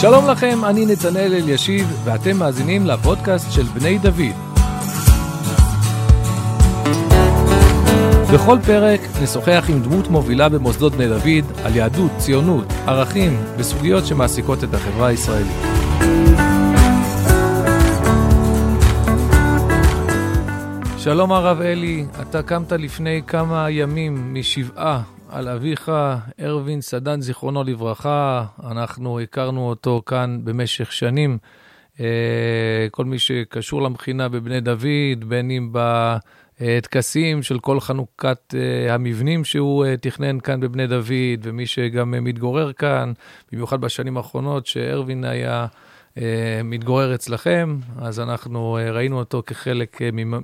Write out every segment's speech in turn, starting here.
שלום לכם, אני נתנאל אלישיב, ואתם מאזינים לפודקאסט של בני דוד. בכל פרק נשוחח עם דמות מובילה במוסדות בני דוד על יהדות, ציונות, ערכים וסוגיות שמעסיקות את החברה הישראלית. שלום הרב אלי, אתה קמת לפני כמה ימים משבעה על אביך, ארווין סדן, זיכרונו לברכה. אנחנו הכרנו אותו כאן במשך שנים. אה, כל מי שקשור למכינה בבני דוד, בין אם בטקסים של כל חנוכת אה, המבנים שהוא אה, תכנן כאן בבני דוד, ומי שגם מתגורר כאן, במיוחד בשנים האחרונות, שארווין היה מתגורר אצלכם, אז אנחנו ראינו אותו כחלק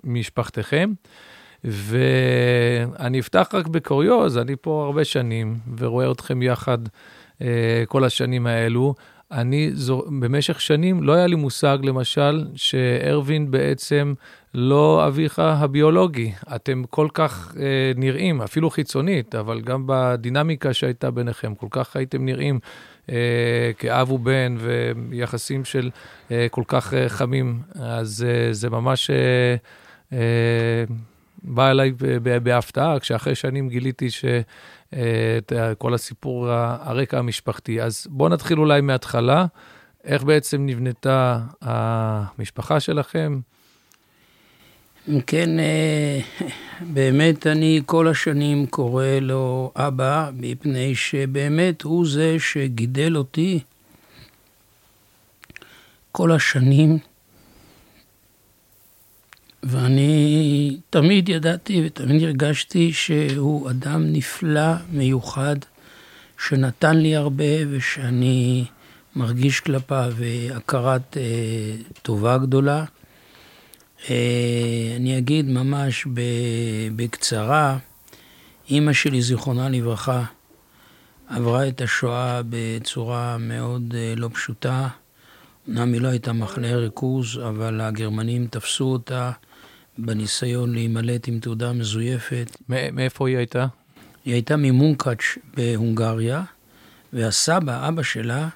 ממשפחתכם. ואני אפתח רק בקוריוז, אני פה הרבה שנים ורואה אתכם יחד אה, כל השנים האלו. אני, זו, במשך שנים לא היה לי מושג, למשל, שארווין בעצם לא אביך הביולוגי. אתם כל כך אה, נראים, אפילו חיצונית, אבל גם בדינמיקה שהייתה ביניכם, כל כך הייתם נראים אה, כאב ובן, ויחסים של אה, כל כך אה, חמים. אז אה, זה ממש... אה, אה, בא אליי בהפתעה, כשאחרי שנים גיליתי שכל הסיפור, הרקע המשפחתי. אז בואו נתחיל אולי מההתחלה. איך בעצם נבנתה המשפחה שלכם? כן, אה, באמת אני כל השנים קורא לו אבא, מפני שבאמת הוא זה שגידל אותי כל השנים. ואני תמיד ידעתי ותמיד הרגשתי שהוא אדם נפלא, מיוחד, שנתן לי הרבה ושאני מרגיש כלפיו הכרת אה, טובה גדולה. אה, אני אגיד ממש בקצרה, אימא שלי, זיכרונה לברכה, עברה את השואה בצורה מאוד אה, לא פשוטה. אמנם היא לא הייתה מחנה ריכוז, אבל הגרמנים תפסו אותה בניסיון להימלט עם תעודה מזויפת. מאיפה היא הייתה? היא הייתה ממונקאץ' בהונגריה, והסבא, אבא שלה,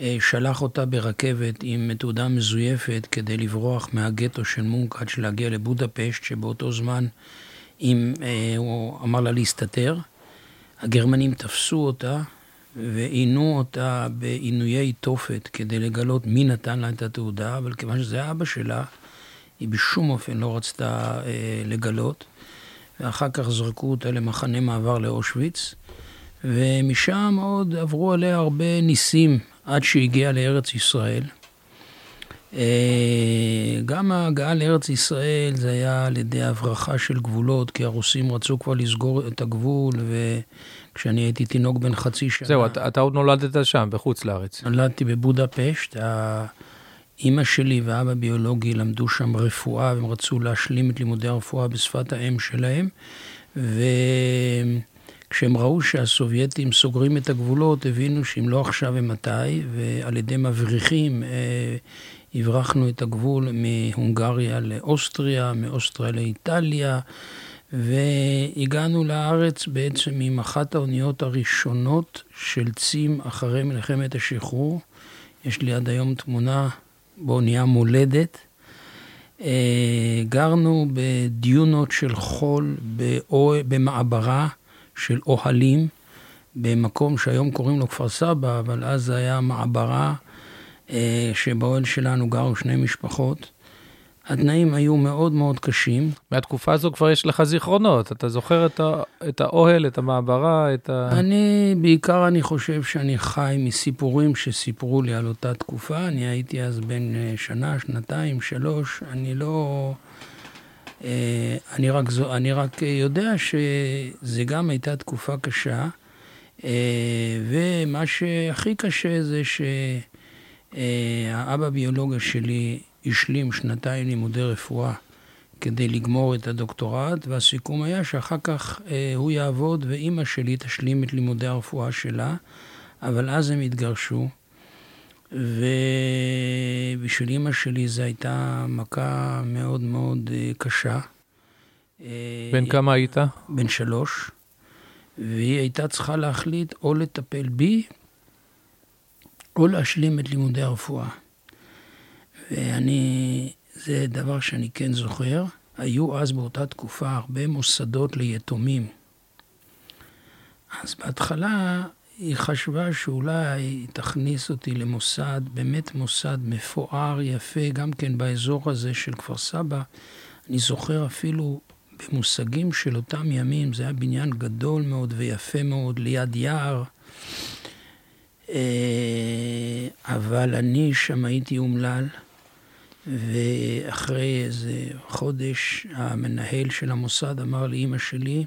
אה, שלח אותה ברכבת עם תעודה מזויפת כדי לברוח מהגטו של מונקאץ' להגיע לבודפשט, שבאותו זמן אם, אה, הוא אמר לה להסתתר. הגרמנים תפסו אותה ועינו אותה בעינויי תופת כדי לגלות מי נתן לה את התעודה, אבל כיוון שזה אבא שלה, היא בשום אופן לא רצתה אה, לגלות, ואחר כך זרקו אותה למחנה מעבר לאושוויץ, ומשם עוד עברו עליה הרבה ניסים עד שהגיעה לארץ ישראל. אה, גם ההגעה לארץ ישראל זה היה על ידי הברחה של גבולות, כי הרוסים רצו כבר לסגור את הגבול, וכשאני הייתי תינוק בן חצי שנה... זהו, אתה, אתה עוד נולדת שם, בחוץ לארץ. נולדתי בבודפשט. אימא שלי ואבא ביולוגי למדו שם רפואה, והם רצו להשלים את לימודי הרפואה בשפת האם שלהם. וכשהם ראו שהסובייטים סוגרים את הגבולות, הבינו שאם לא עכשיו ומתי, ועל ידי מבריחים אה, הברחנו את הגבול מהונגריה לאוסטריה, מאוסטריה לאיטליה, והגענו לארץ בעצם עם אחת האוניות הראשונות של צים אחרי מלחמת השחרור. יש לי עד היום תמונה באונייה מולדת. אה, גרנו בדיונות של חול במעברה של אוהלים, במקום שהיום קוראים לו כפר סבא, אבל אז זה היה מעברה אה, שבאוהל שלנו גרו שני משפחות. התנאים היו מאוד מאוד קשים. מהתקופה הזו כבר יש לך זיכרונות, אתה זוכר את, ה, את האוהל, את המעברה, את ה... אני, בעיקר אני חושב שאני חי מסיפורים שסיפרו לי על אותה תקופה. אני הייתי אז בן אה, שנה, שנתיים, שלוש, אני לא... אה, אני רק, אני רק יודע שזה גם הייתה תקופה קשה, ומה שהכי קשה זה שהאבא ביולוגיה שלי השלים שנתיים לימודי רפואה כדי לגמור את הדוקטורט, והסיכום היה שאחר כך אה, הוא יעבוד ואימא שלי תשלים את לימודי הרפואה שלה, אבל אז הם התגרשו, ובשביל אימא שלי זו הייתה מכה מאוד מאוד אה, קשה. בן כמה היית? בן שלוש, והיא הייתה צריכה להחליט או לטפל בי או להשלים את לימודי הרפואה. ואני, זה דבר שאני כן זוכר, היו אז באותה תקופה הרבה מוסדות ליתומים. אז בהתחלה היא חשבה שאולי היא תכניס אותי למוסד, באמת מוסד מפואר, יפה, גם כן באזור הזה של כפר סבא. אני זוכר אפילו במושגים של אותם ימים, זה היה בניין גדול מאוד ויפה מאוד, ליד יער. אה, אבל אני שם הייתי אומלל, ואחרי איזה חודש המנהל של המוסד אמר לאימא שלי,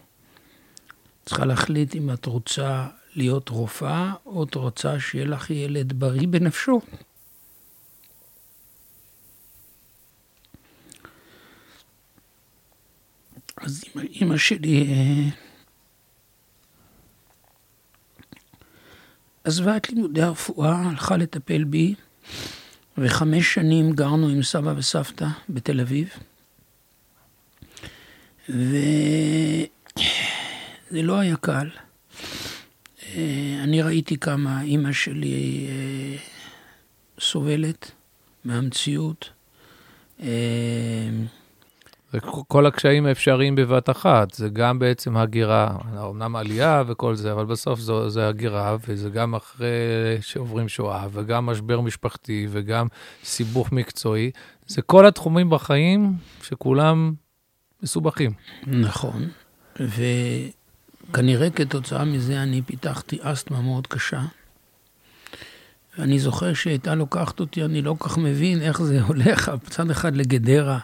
צריכה להחליט אם את רוצה להיות רופאה, או את רוצה שיהיה לך ילד בריא בנפשו. אז אימא שלי אה, עזבה את לימודי הרפואה, הלכה לטפל בי, וחמש שנים גרנו עם סבא וסבתא בתל אביב. וזה לא היה קל. אה, אני ראיתי כמה אימא שלי אה, סובלת מהמציאות. זה כל הקשיים האפשריים בבת אחת, זה גם בעצם הגירה, אמנם עלייה וכל זה, אבל בסוף זו, זה הגירה, וזה גם אחרי שעוברים שואה, וגם משבר משפחתי, וגם סיבוך מקצועי. זה כל התחומים בחיים שכולם מסובכים. נכון, וכנראה כתוצאה מזה אני פיתחתי אסתמה מאוד קשה. ואני זוכר שהייתה לוקחת אותי, אני לא כל כך מבין איך זה הולך, מצד אחד לגדרה.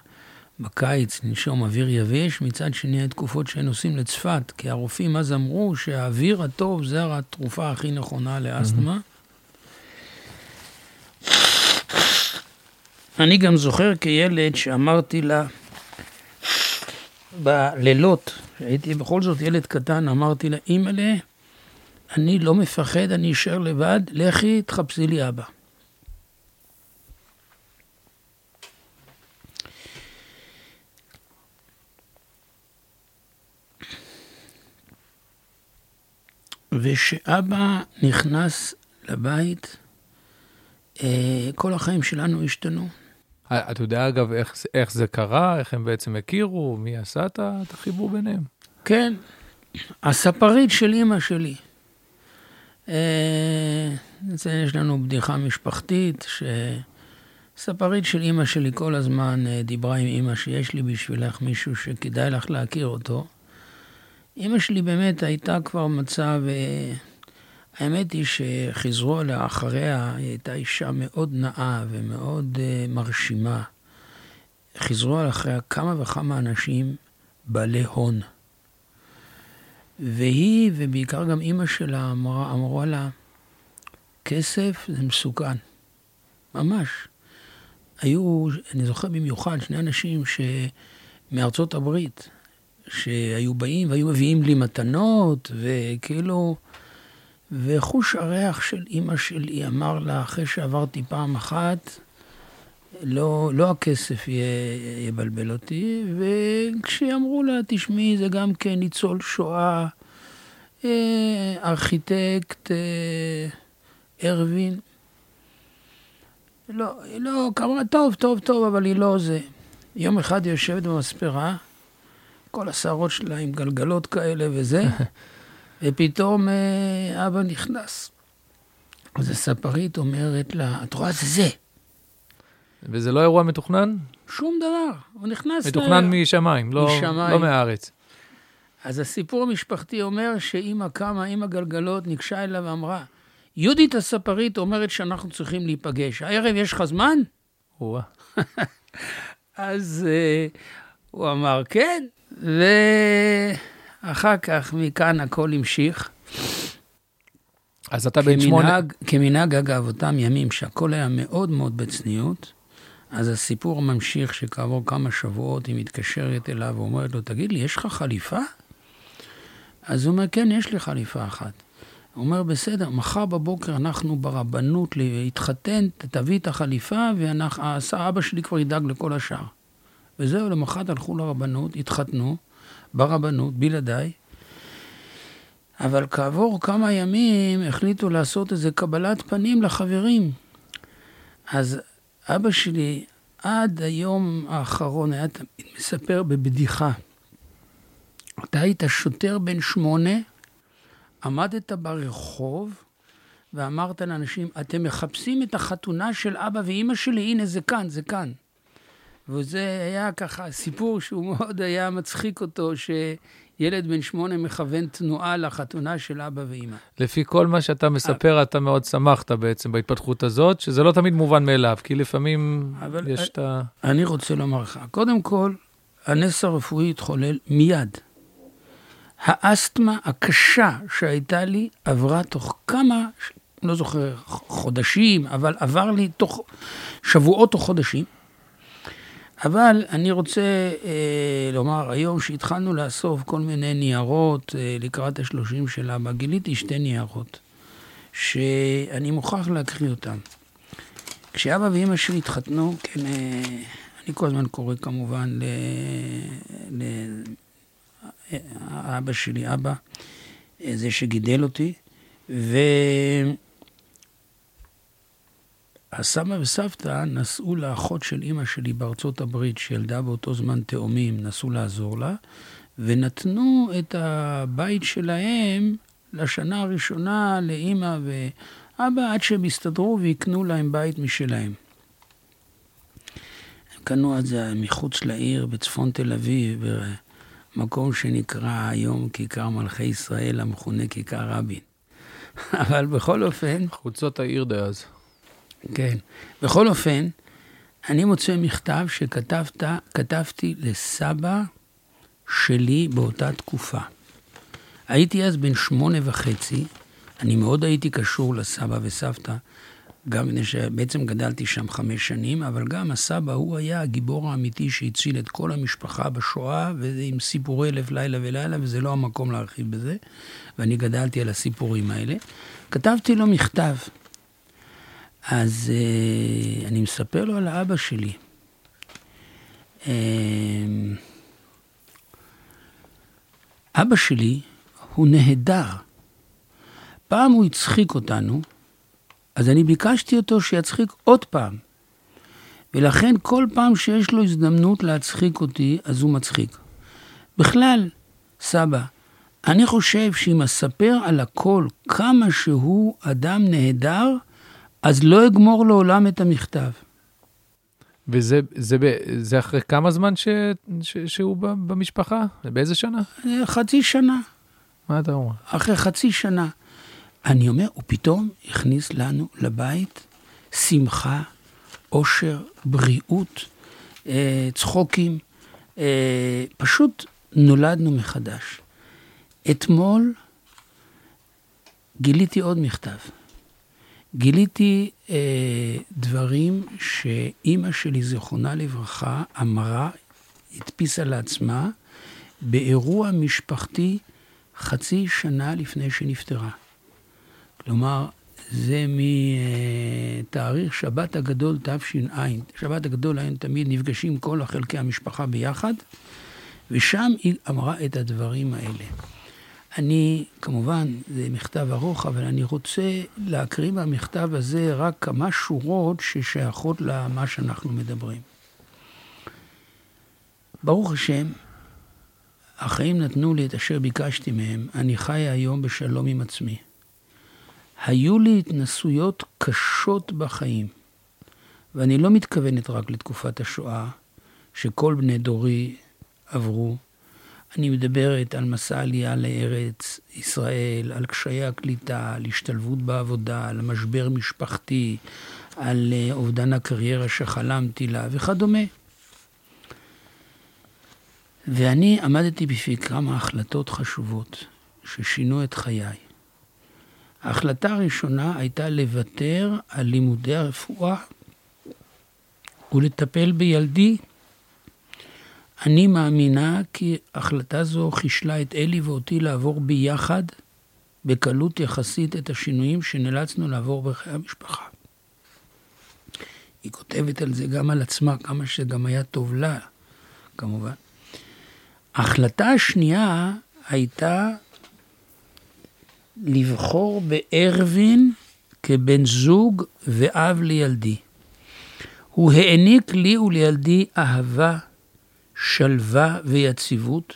בקיץ לנשום אוויר יבש, מצד שני התקופות שהיינו נוסעים לצפת, כי הרופאים אז אמרו שהאוויר הטוב זה התרופה הכי נכונה לאסתמה. אני גם זוכר כילד שאמרתי לה, בלילות, הייתי בכל זאת ילד קטן, אמרתי לה, אימא'לה, אני לא מפחד, אני אשאר לבד, לכי, תחפשי לי אבא. וכשאבא נכנס לבית, אה, כל החיים שלנו השתנו. אה, אתה יודע, אגב, איך, איך זה קרה, איך הם בעצם הכירו, מי עשה את החיבור ביניהם? כן, הספרית של אימא שלי. אה, יש לנו בדיחה משפחתית, שספרית של אימא שלי כל הזמן דיברה עם אימא שיש לי בשבילך מישהו שכדאי לך להכיר אותו. אימא שלי באמת הייתה כבר מצב, אה, האמת היא שחיזרו עליה אחריה, היא הייתה אישה מאוד נאה ומאוד אה, מרשימה. חיזרו עליה אחריה כמה וכמה אנשים בעלי הון. והיא, ובעיקר גם אימא שלה, אמרה, אמרו לה, כסף זה מסוכן. ממש. היו, אני זוכר במיוחד, שני אנשים שמארצות הברית, שהיו באים והיו מביאים לי מתנות, וכאילו... וחוש הריח של אימא שלי אמר לה, אחרי שעברתי פעם אחת, לא, לא הכסף יבלבל אותי, וכשאמרו לה, תשמעי, זה גם כן ניצול שואה, אה, ארכיטקט אה, ארווין. לא, לא, כמה, טוב, טוב, טוב, אבל היא לא זה. יום אחד היא יושבת במספרה, כל השערות שלה עם גלגלות כאלה וזה, ופתאום אה, אבא נכנס. אז הספרית אומרת לה, את רואה, זה זה. וזה לא אירוע מתוכנן? שום דבר, הוא נכנס... מתוכנן לה... משמיים, לא, משמיים. לא מהארץ. אז הסיפור המשפחתי אומר שאימא קמה עם הגלגלות, ניגשה אליו ואמרה, יהודית הספרית אומרת שאנחנו צריכים להיפגש. הערב יש לך זמן? אז uh, הוא אמר, כן. ואחר כך, מכאן הכל המשיך. אז אתה בן שמונה... כמנהג, אגב, אותם ימים שהכל היה מאוד מאוד בצניעות, אז הסיפור ממשיך שכעבור כמה שבועות היא מתקשרת אליו ואומרת לו, תגיד לי, יש לך חליפה? אז הוא אומר, כן, יש לי חליפה אחת. הוא אומר, בסדר, מחר בבוקר אנחנו ברבנות להתחתן, תביא את החליפה, ואבא שלי כבר ידאג לכל השאר. וזהו, למחרת הלכו לרבנות, התחתנו ברבנות, בלעדיי. אבל כעבור כמה ימים החליטו לעשות איזה קבלת פנים לחברים. אז אבא שלי עד היום האחרון היה מספר בבדיחה. אתה היית שוטר בן שמונה, עמדת ברחוב ואמרת לאנשים, אתם מחפשים את החתונה של אבא ואימא שלי, הנה זה כאן, זה כאן. וזה היה ככה סיפור שהוא מאוד היה מצחיק אותו, שילד בן שמונה מכוון תנועה לחתונה של אבא ואימא. לפי כל מה שאתה מספר, אתה מאוד שמחת בעצם בהתפתחות הזאת, שזה לא תמיד מובן מאליו, כי לפעמים יש את ה... אני רוצה לומר לך, קודם כל, הנס הרפואי התחולל מיד. האסתמה הקשה שהייתה לי עברה תוך כמה, לא זוכר, חודשים, אבל עבר לי תוך שבועות או חודשים. אבל אני רוצה אה, לומר, היום שהתחלנו לאסוף כל מיני ניירות אה, לקראת השלושים של אבא, גיליתי שתי ניירות, שאני מוכרח להקריא אותם. כשאבא ואימא שלי התחתנו, כן, אה, אני כל הזמן קורא כמובן לאבא שלי, אבא, אה, זה שגידל אותי, ו... הסבא וסבתא נסעו לאחות של אימא שלי בארצות הברית, שילדה באותו זמן תאומים, נסעו לעזור לה, ונתנו את הבית שלהם לשנה הראשונה לאימא ואבא, עד שהם הסתדרו ויקנו להם בית משלהם. הם קנו את זה מחוץ לעיר, בצפון תל אביב, במקום שנקרא היום כיכר מלכי ישראל, המכונה כיכר רבין. אבל בכל אופן... חוצות העיר דאז. כן. בכל אופן, אני מוצא מכתב שכתבתי לסבא שלי באותה תקופה. הייתי אז בן שמונה וחצי, אני מאוד הייתי קשור לסבא וסבתא, גם מפני שבעצם גדלתי שם חמש שנים, אבל גם הסבא, הוא היה הגיבור האמיתי שהציל את כל המשפחה בשואה, ועם סיפורי אלף לילה ולילה, וזה לא המקום להרחיב בזה, ואני גדלתי על הסיפורים האלה. כתבתי לו מכתב. אז uh, אני מספר לו על האבא שלי. Uh, אבא שלי הוא נהדר. פעם הוא הצחיק אותנו, אז אני ביקשתי אותו שיצחיק עוד פעם. ולכן כל פעם שיש לו הזדמנות להצחיק אותי, אז הוא מצחיק. בכלל, סבא, אני חושב שאם אספר על הכל כמה שהוא אדם נהדר, אז לא אגמור לעולם את המכתב. וזה זה, זה אחרי כמה זמן ש, ש, שהוא במשפחה? באיזה שנה? חצי שנה. מה אתה אומר? אחרי חצי שנה. אני אומר, הוא פתאום הכניס לנו לבית שמחה, עושר, בריאות, אה, צחוקים. אה, פשוט נולדנו מחדש. אתמול גיליתי עוד מכתב. גיליתי אה, דברים שאימא שלי, זיכרונה לברכה, אמרה, הדפיסה לעצמה, באירוע משפחתי חצי שנה לפני שנפטרה. כלומר, זה מתאריך שבת הגדול תש"ע. שבת הגדול היינו תמיד נפגשים כל חלקי המשפחה ביחד, ושם היא אמרה את הדברים האלה. אני, כמובן, זה מכתב ארוך, אבל אני רוצה להקריא מהמכתב הזה רק כמה שורות ששייכות למה שאנחנו מדברים. ברוך השם, החיים נתנו לי את אשר ביקשתי מהם, אני חי היום בשלום עם עצמי. היו לי התנסויות קשות בחיים, ואני לא מתכוונת רק לתקופת השואה, שכל בני דורי עברו, אני מדברת על מסע עלייה לארץ ישראל, על קשיי הקליטה, על השתלבות בעבודה, על משבר משפחתי, על אה, אובדן הקריירה שחלמתי לה וכדומה. ואני עמדתי בפי כמה החלטות חשובות ששינו את חיי. ההחלטה הראשונה הייתה לוותר על לימודי הרפואה ולטפל בילדי אני מאמינה כי החלטה זו חישלה את אלי ואותי לעבור ביחד, בקלות יחסית, את השינויים שנאלצנו לעבור בחיי המשפחה. היא כותבת על זה גם על עצמה, כמה שגם היה טוב לה, כמובן. ההחלטה השנייה הייתה לבחור בארווין כבן זוג ואב לילדי. הוא העניק לי ולילדי אהבה, שלווה ויציבות.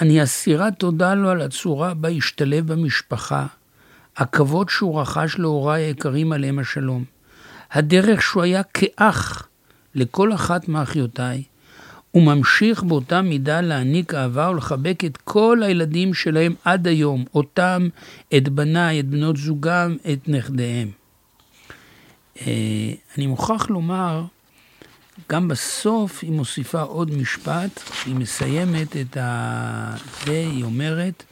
אני אסירת תודה לו על הצורה בה השתלב במשפחה, הכבוד שהוא רכש להוריי היקרים עליהם השלום, הדרך שהוא היה כאח לכל אחת מאחיותיי, וממשיך באותה מידה להעניק אהבה ולחבק את כל הילדים שלהם עד היום, אותם, את בניי, את בנות זוגם, את נכדיהם. אה, אני מוכרח לומר, גם בסוף היא מוסיפה עוד משפט, היא מסיימת את ה... זה, היא אומרת,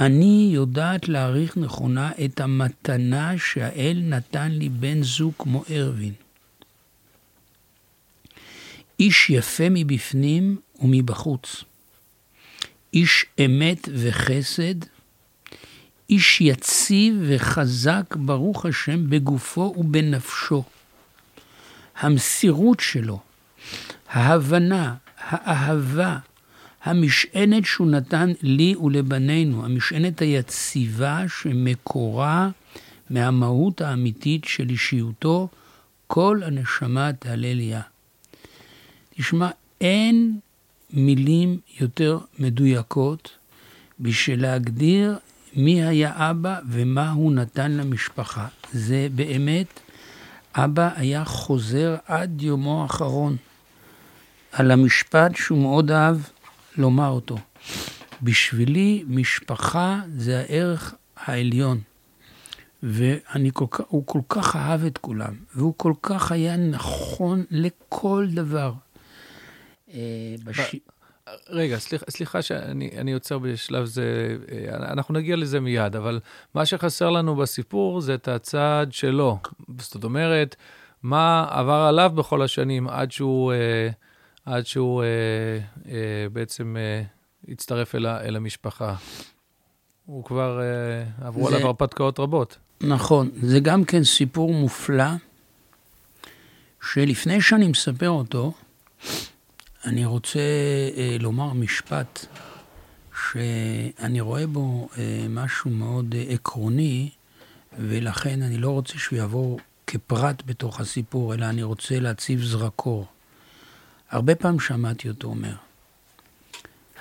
אני יודעת להעריך נכונה את המתנה שהאל נתן לי בן זוג כמו ארווין. איש יפה מבפנים ומבחוץ. איש אמת וחסד, איש יציב וחזק, ברוך השם, בגופו ובנפשו. המסירות שלו, ההבנה, האהבה, המשענת שהוא נתן לי ולבנינו, המשענת היציבה שמקורה מהמהות האמיתית של אישיותו, כל הנשמה תהלליה. תשמע, אין מילים יותר מדויקות בשביל להגדיר מי היה אבא ומה הוא נתן למשפחה. זה באמת, אבא היה חוזר עד יומו האחרון על המשפט שהוא מאוד אהב לומר אותו. בשבילי משפחה זה הערך העליון. והוא כל כך אהב את כולם, והוא כל כך היה נכון לכל דבר. אה, בש... רגע, סליחה, סליחה שאני עוצר בשלב זה, אה, אנחנו נגיע לזה מיד, אבל מה שחסר לנו בסיפור זה את הצד שלו. זאת אומרת, מה עבר עליו בכל השנים עד שהוא, אה, עד שהוא בעצם הצטרף אל, אל המשפחה. הוא כבר, עברו זה... עליו הרפתקאות רבות. נכון, זה גם כן סיפור מופלא, שלפני שאני מספר אותו, אני רוצה אה, לומר משפט שאני רואה בו אה, משהו מאוד אה, עקרוני, ולכן אני לא רוצה שהוא יעבור כפרט בתוך הסיפור, אלא אני רוצה להציב זרקור. הרבה פעמים שמעתי אותו אומר,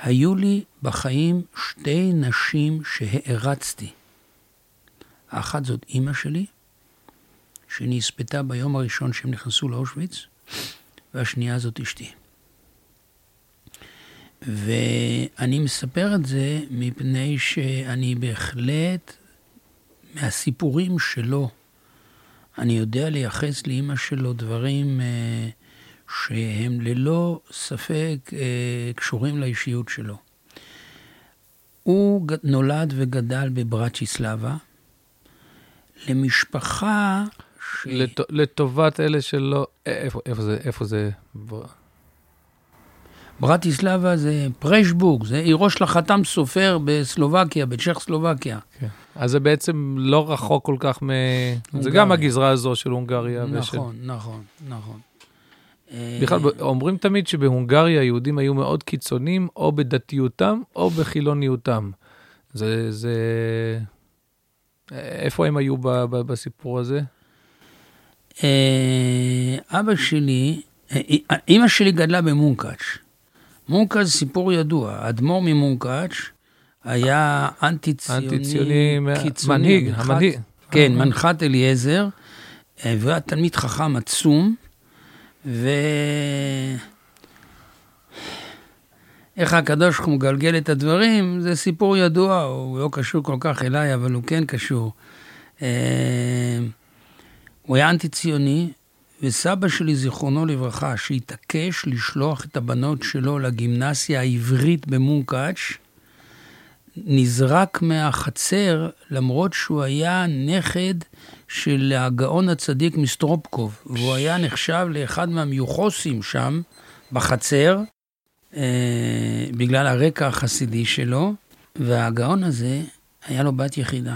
היו לי בחיים שתי נשים שהערצתי. האחת זאת אימא שלי, שנספתה ביום הראשון שהם נכנסו לאושוויץ, והשנייה זאת אשתי. ואני מספר את זה מפני שאני בהחלט, מהסיפורים שלו, אני יודע לייחס לאימא שלו דברים אה, שהם ללא ספק אה, קשורים לאישיות שלו. הוא נולד וגדל בברצ'יסלבה, למשפחה... ש... לט... לטובת אלה שלא... איפה, איפה זה? איפה זה? ברטיסלבה זה פרשבורג, זה עירו של החתם סופר בסלובקיה, בצ'ך סלובקיה. כן. אז זה בעצם לא רחוק כל כך מ... הונגריה. זה גם הגזרה הזו של הונגריה. נכון, ושל... נכון, נכון. בכלל, אומרים תמיד שבהונגריה היהודים היו מאוד קיצוניים, או בדתיותם או בחילוניותם. זה, זה... איפה הם היו ב, ב, בסיפור הזה? אה, אבא שלי, אה, אה, אימא שלי גדלה במונקאץ'. מונקאץ' סיפור ידוע, אדמו"ר ממונקאץ' היה אנטי-ציוני, אנטי-ציוני, מנהיג, המנהיג. כן, מנחת אליעזר, והוא היה תלמיד חכם עצום, ו... איך הקדוש ברוך הוא מגלגל את הדברים, זה סיפור ידוע, הוא לא קשור כל כך אליי, אבל הוא כן קשור. אה, הוא היה אנטי-ציוני, וסבא שלי, זיכרונו לברכה, שהתעקש לשלוח את הבנות שלו לגימנסיה העברית במונקאץ', נזרק מהחצר, למרות שהוא היה נכד של הגאון הצדיק מסטרופקוב, והוא היה נחשב לאחד מהמיוחוסים שם, בחצר, אה, בגלל הרקע החסידי שלו, והגאון הזה, היה לו בת יחידה.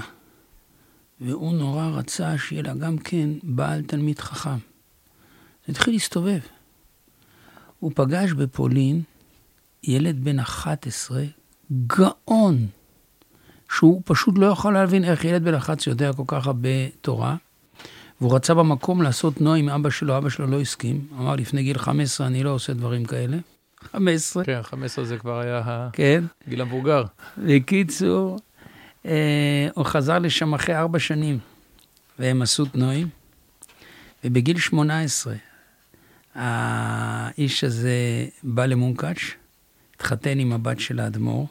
והוא נורא רצה שיהיה לה גם כן בעל תלמיד חכם. התחיל להסתובב. הוא פגש בפולין ילד בן 11, גאון, שהוא פשוט לא יכול להבין איך ילד בן 11 יודע כל כך הרבה תורה. והוא רצה במקום לעשות נוי עם אבא שלו, אבא שלו לא הסכים. אמר, לפני גיל 15 אני לא עושה דברים כאלה. 15. כן, 15 זה כבר היה כן. הגיל המבוגר. בקיצור, אה, הוא חזר לשם אחרי ארבע שנים, והם עשו תנועים. ובגיל 18, האיש הזה בא למונקאץ', התחתן עם הבת של האדמו"ר,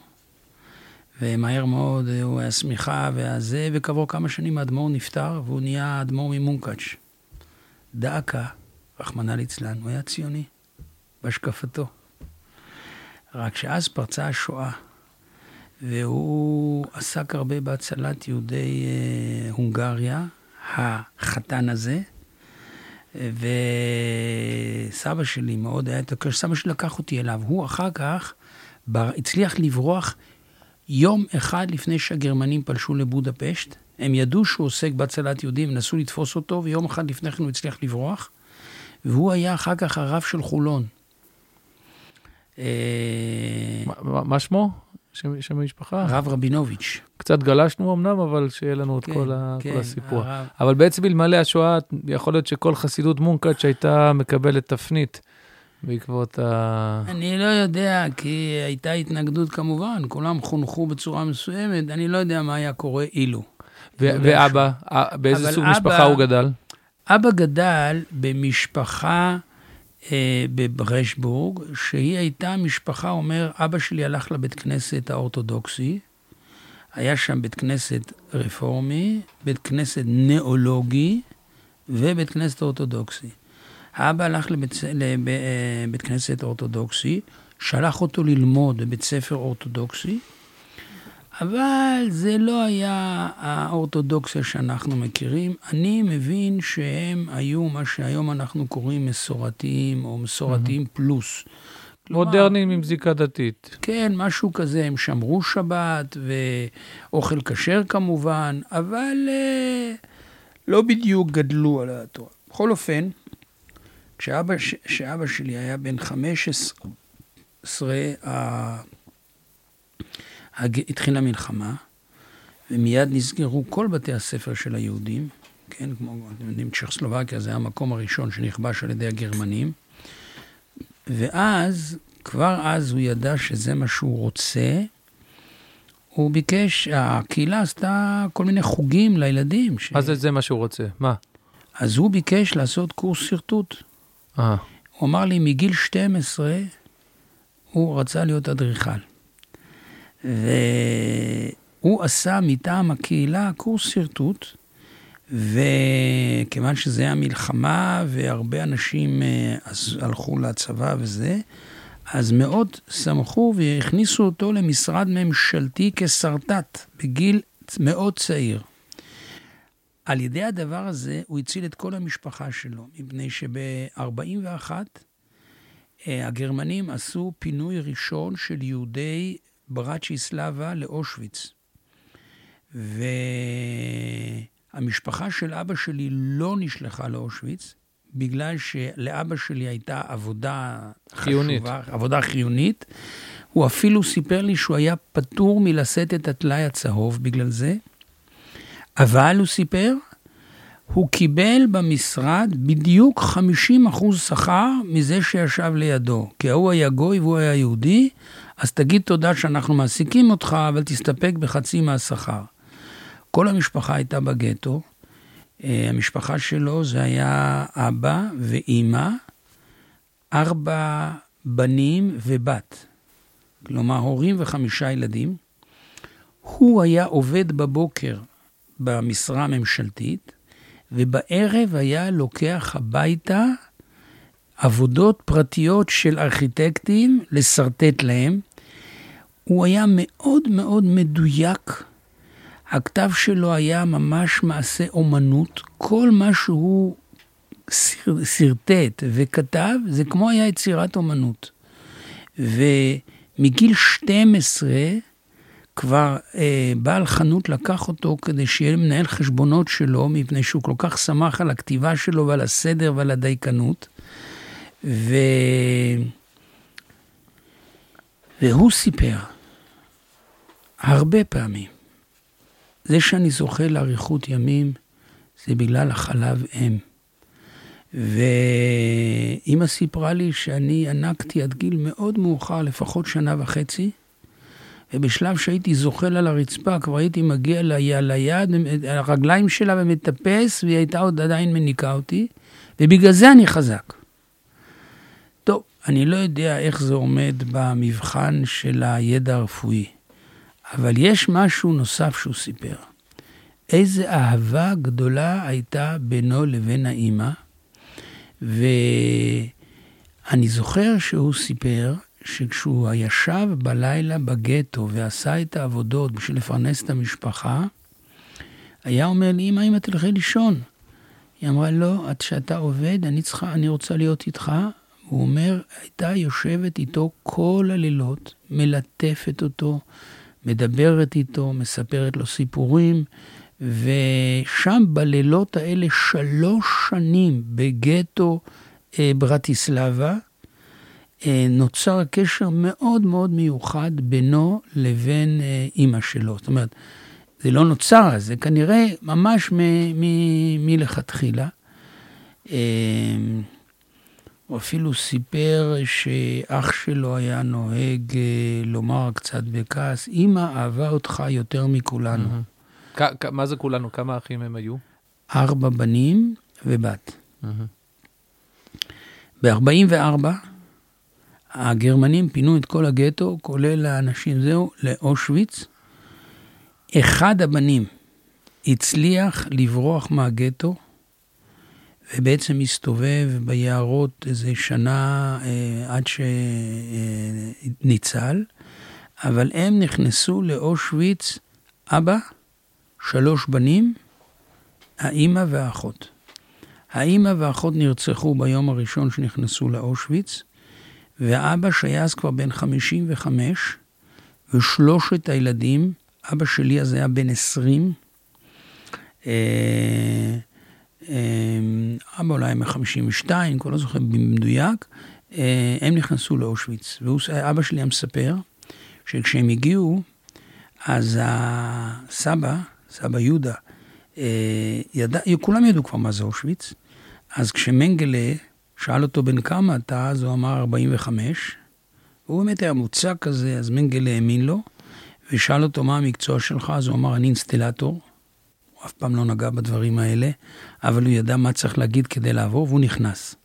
ומהר מאוד הוא היה שמיכה והזה, וכעבור כמה שנים האדמו"ר נפטר, והוא נהיה אדמו"ר ממונקאץ'. דאקה, רחמנא ליצלן, הוא היה ציוני, בהשקפתו. רק שאז פרצה השואה, והוא עסק הרבה בהצלת יהודי אה, הונגריה, החתן הזה, וסבא שלי מאוד היה את סבא שלי לקח אותי אליו. הוא אחר כך בר, הצליח לברוח יום אחד לפני שהגרמנים פלשו לבודפשט. הם ידעו שהוא עוסק בהצלת יהודים, נסו לתפוס אותו, ויום אחד לפני כן הוא הצליח לברוח. והוא היה אחר כך הרב של חולון. מה, מה שמו? שם, שם המשפחה? הרב רבינוביץ'. קצת גלשנו אמנם, אבל שיהיה לנו כן, את כל, כן, כל הסיפור. הרב... אבל בעצם אלמלא השואה, יכול להיות שכל חסידות מונקאץ' הייתה מקבלת תפנית בעקבות ה... אני לא יודע, כי הייתה התנגדות כמובן, כולם חונכו בצורה מסוימת, אני לא יודע מה היה קורה אילו. ואבא, באיזה סוג אבא, משפחה הוא גדל? אבא גדל במשפחה... אה, בברשבורג, שהיא הייתה משפחה, אומר, אבא שלי הלך לבית כנסת האורתודוקסי, היה שם בית כנסת רפורמי, בית כנסת ניאולוגי ובית כנסת אורתודוקסי. האבא הלך לבית, לבית אה, כנסת אורתודוקסי, שלח אותו ללמוד בבית ספר אורתודוקסי, אבל זה לא היה האורתודוקסיה שאנחנו מכירים. אני מבין שהם היו מה שהיום אנחנו קוראים מסורתיים, או מסורתיים mm-hmm. פלוס. מודרניים עם זיקה דתית. כן, משהו כזה, הם שמרו שבת, ואוכל כשר כמובן, אבל אה, לא בדיוק גדלו על התורה. בכל אופן, כשאבא, כשאבא שלי היה בן 15, התחילה מלחמה, ומיד נסגרו כל בתי הספר של היהודים, כן, כמו, אתם יודעים, צ'כסלובקיה זה המקום הראשון שנכבש על ידי הגרמנים, ואז, כבר אז הוא ידע שזה מה שהוא רוצה, הוא ביקש, הקהילה עשתה כל מיני חוגים לילדים. ש... מה זה זה מה שהוא רוצה? מה? אז הוא ביקש לעשות קורס שרטוט. אה. הוא אמר לי, מגיל 12 הוא רצה להיות אדריכל. והוא עשה מטעם הקהילה קורס שרטוט, וכיוון שזה היה מלחמה והרבה אנשים אה, הלכו לצבא וזה, אז מאוד שמחו והכניסו אותו למשרד ממשלתי כסרטט בגיל מאוד צעיר. על ידי הדבר הזה הוא הציל את כל המשפחה שלו, מפני שב-41 אה, הגרמנים עשו פינוי ראשון של יהודי ברצ'יסלבה לאושוויץ. והמשפחה של אבא שלי לא נשלחה לאושוויץ, בגלל שלאבא שלי הייתה עבודה חיונית. חשובה, עבודה חיונית. הוא אפילו סיפר לי שהוא היה פטור מלשאת את הטלאי הצהוב בגלל זה, אבל הוא סיפר, הוא קיבל במשרד בדיוק 50% שכר מזה שישב לידו. כי ההוא היה גוי והוא היה יהודי, אז תגיד תודה שאנחנו מעסיקים אותך, אבל תסתפק בחצי מהשכר. כל המשפחה הייתה בגטו. אה, המשפחה שלו זה היה אבא ואימא, ארבע בנים ובת. כלומר, הורים וחמישה ילדים. הוא היה עובד בבוקר במשרה הממשלתית, ובערב היה לוקח הביתה עבודות פרטיות של ארכיטקטים, לשרטט להם. הוא היה מאוד מאוד מדויק. הכתב שלו היה ממש מעשה אומנות. כל מה שהוא שרטט וכתב, זה כמו היה יצירת אומנות. ומגיל 12, כבר אה, בעל חנות לקח אותו כדי שיהיה מנהל חשבונות שלו, מפני שהוא כל כך שמח על הכתיבה שלו ועל הסדר ועל הדייקנות. ו... והוא סיפר הרבה פעמים זה שאני זוכה לאריכות ימים, זה בגלל החלב אם. ואימא סיפרה לי שאני ינקתי עד גיל מאוד מאוחר, לפחות שנה וחצי, ובשלב שהייתי זוחל על הרצפה, כבר הייתי מגיע ליד, הרגליים שלה ומטפס, והיא הייתה עוד עדיין מניקה אותי, ובגלל זה אני חזק. טוב, אני לא יודע איך זה עומד במבחן של הידע הרפואי, אבל יש משהו נוסף שהוא סיפר. איזה אהבה גדולה הייתה בינו לבין האימא, ואני זוכר שהוא סיפר שכשהוא ישב בלילה בגטו ועשה את העבודות בשביל לפרנס את המשפחה, היה אומר לי, אמא, אמא, תלכי לישון. היא אמרה, לא, עד שאתה עובד, אני צריכה, אני רוצה להיות איתך. הוא אומר, הייתה יושבת איתו כל הלילות, מלטפת אותו, מדברת איתו, מספרת לו סיפורים, ושם בלילות האלה שלוש שנים בגטו אה, ברטיסלבה, אה, נוצר קשר מאוד מאוד מיוחד בינו לבין אה, אימא שלו. זאת אומרת, זה לא נוצר, זה כנראה ממש מלכתחילה. אה, הוא אפילו סיפר שאח שלו היה נוהג לומר קצת בכעס, אמא אהבה אותך יותר מכולנו. Mm-hmm. מה זה כולנו? כמה אחים הם היו? ארבע בנים ובת. Mm-hmm. ב-44 הגרמנים פינו את כל הגטו, כולל האנשים, זהו, לאושוויץ. אחד הבנים הצליח לברוח מהגטו, ובעצם הסתובב ביערות איזה שנה אה, עד שניצל, אבל הם נכנסו לאושוויץ, אבא, שלוש בנים, האימא והאחות. האימא והאחות נרצחו ביום הראשון שנכנסו לאושוויץ, ואבא שהיה אז כבר בן 55, ושלושת הילדים, אבא שלי אז היה בן 20, אה, אה, אבא אולי מ-52, אני כבר לא זוכר במדויק, אה, הם נכנסו לאושוויץ. ואבא שלי היה מספר שכשהם הגיעו, אז הסבא, סבא יהודה, ידע, כולם ידעו כבר מה זה אושוויץ, אז כשמנגלה שאל אותו בן כמה אתה, אז הוא אמר 45. הוא באמת היה מוצק כזה, אז מנגל האמין לו, ושאל אותו מה המקצוע שלך, אז הוא אמר אני אינסטלטור. הוא אף פעם לא נגע בדברים האלה, אבל הוא ידע מה צריך להגיד כדי לעבור, והוא נכנס.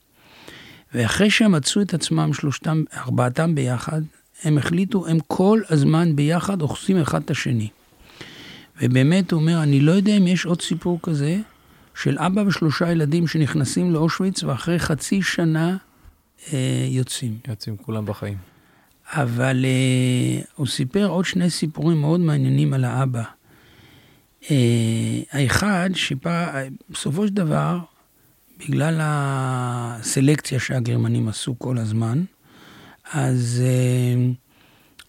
ואחרי שהם מצאו את עצמם, שלושתם, ארבעתם ביחד, הם החליטו, הם כל הזמן ביחד אוחזים אחד את השני. ובאמת הוא אומר, אני לא יודע אם יש עוד סיפור כזה, של אבא ושלושה ילדים שנכנסים לאושוויץ ואחרי חצי שנה אה, יוצאים. יוצאים כולם בחיים. אבל אה, הוא סיפר עוד שני סיפורים מאוד מעניינים על האבא. אה, האחד, שבסופו של דבר, בגלל הסלקציה שהגרמנים עשו כל הזמן, אז אה,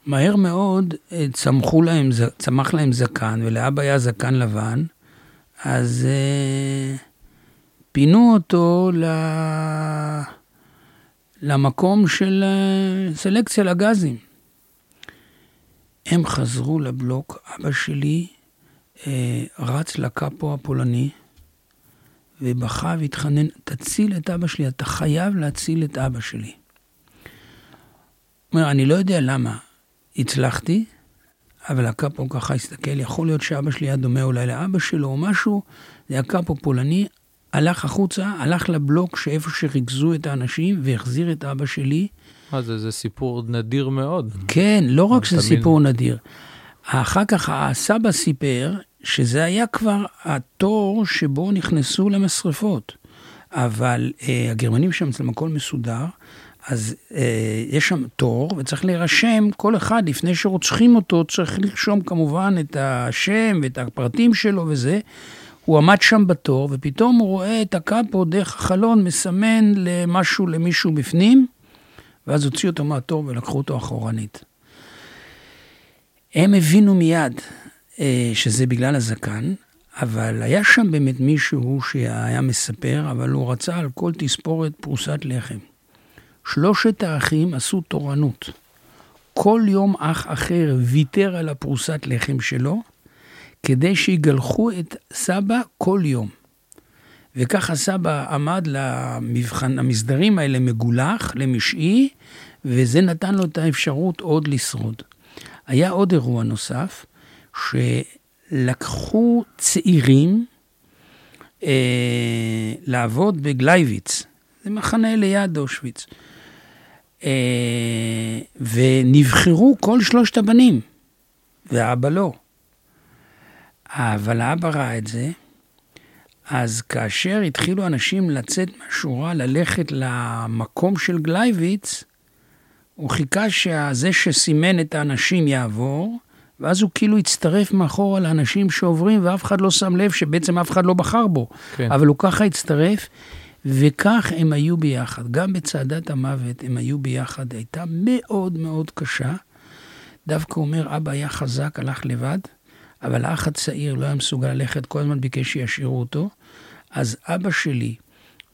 מהר מאוד אה, צמחו להם, צמח להם זקן, ולאבא היה זקן לבן, אז uh, פינו אותו ל... למקום של uh, סלקציה לגזים. הם חזרו לבלוק, אבא שלי uh, רץ לקאפו הפולני ובכה והתחנן, תציל את אבא שלי, אתה חייב להציל את אבא שלי. אומר, אני לא יודע למה הצלחתי, אבל הקאפו ככה הסתכל, יכול להיות שאבא שלי היה דומה אולי לאבא שלו או משהו, זה היה קאפו פולני, הלך החוצה, הלך לבלוק שאיפה שריכזו את האנשים והחזיר את אבא שלי. מה זה, זה סיפור נדיר מאוד. כן, לא רק שזה סיפור נדיר. אחר כך הסבא סיפר שזה היה כבר התור שבו נכנסו למשרפות. אבל אה, הגרמנים שם אצלם הכל מסודר, אז אה, יש שם תור, וצריך להירשם, כל אחד, לפני שרוצחים אותו, צריך לרשום כמובן את השם ואת הפרטים שלו וזה. הוא עמד שם בתור, ופתאום הוא רואה את הקאפו דרך החלון מסמן למשהו, למישהו בפנים, ואז הוציאו אותו מהתור ולקחו אותו אחורנית. הם הבינו מיד אה, שזה בגלל הזקן, אבל היה שם באמת מישהו שהיה מספר, אבל הוא רצה על כל תספורת פרוסת לחם. שלושת האחים עשו תורנות. כל יום אח אחר ויתר על הפרוסת לחם שלו, כדי שיגלחו את סבא כל יום. וככה סבא עמד למבחן, המסדרים האלה מגולח למשעי, וזה נתן לו את האפשרות עוד לשרוד. היה עוד אירוע נוסף, שלקחו צעירים אה, לעבוד בגלייביץ, זה מחנה ליד אושוויץ, אה, ונבחרו כל שלושת הבנים, ואבא לא. אבל האבא ראה את זה, אז כאשר התחילו אנשים לצאת מהשורה, ללכת למקום של גלייביץ, הוא חיכה שזה שסימן את האנשים יעבור, ואז הוא כאילו הצטרף מאחורה לאנשים שעוברים, ואף אחד לא שם לב שבעצם אף אחד לא בחר בו. כן. אבל הוא ככה הצטרף, וכך הם היו ביחד. גם בצעדת המוות הם היו ביחד, הייתה מאוד מאוד קשה. דווקא אומר, אבא היה חזק, הלך לבד, אבל האח הצעיר לא היה מסוגל ללכת, כל הזמן ביקש שישאירו אותו. אז אבא שלי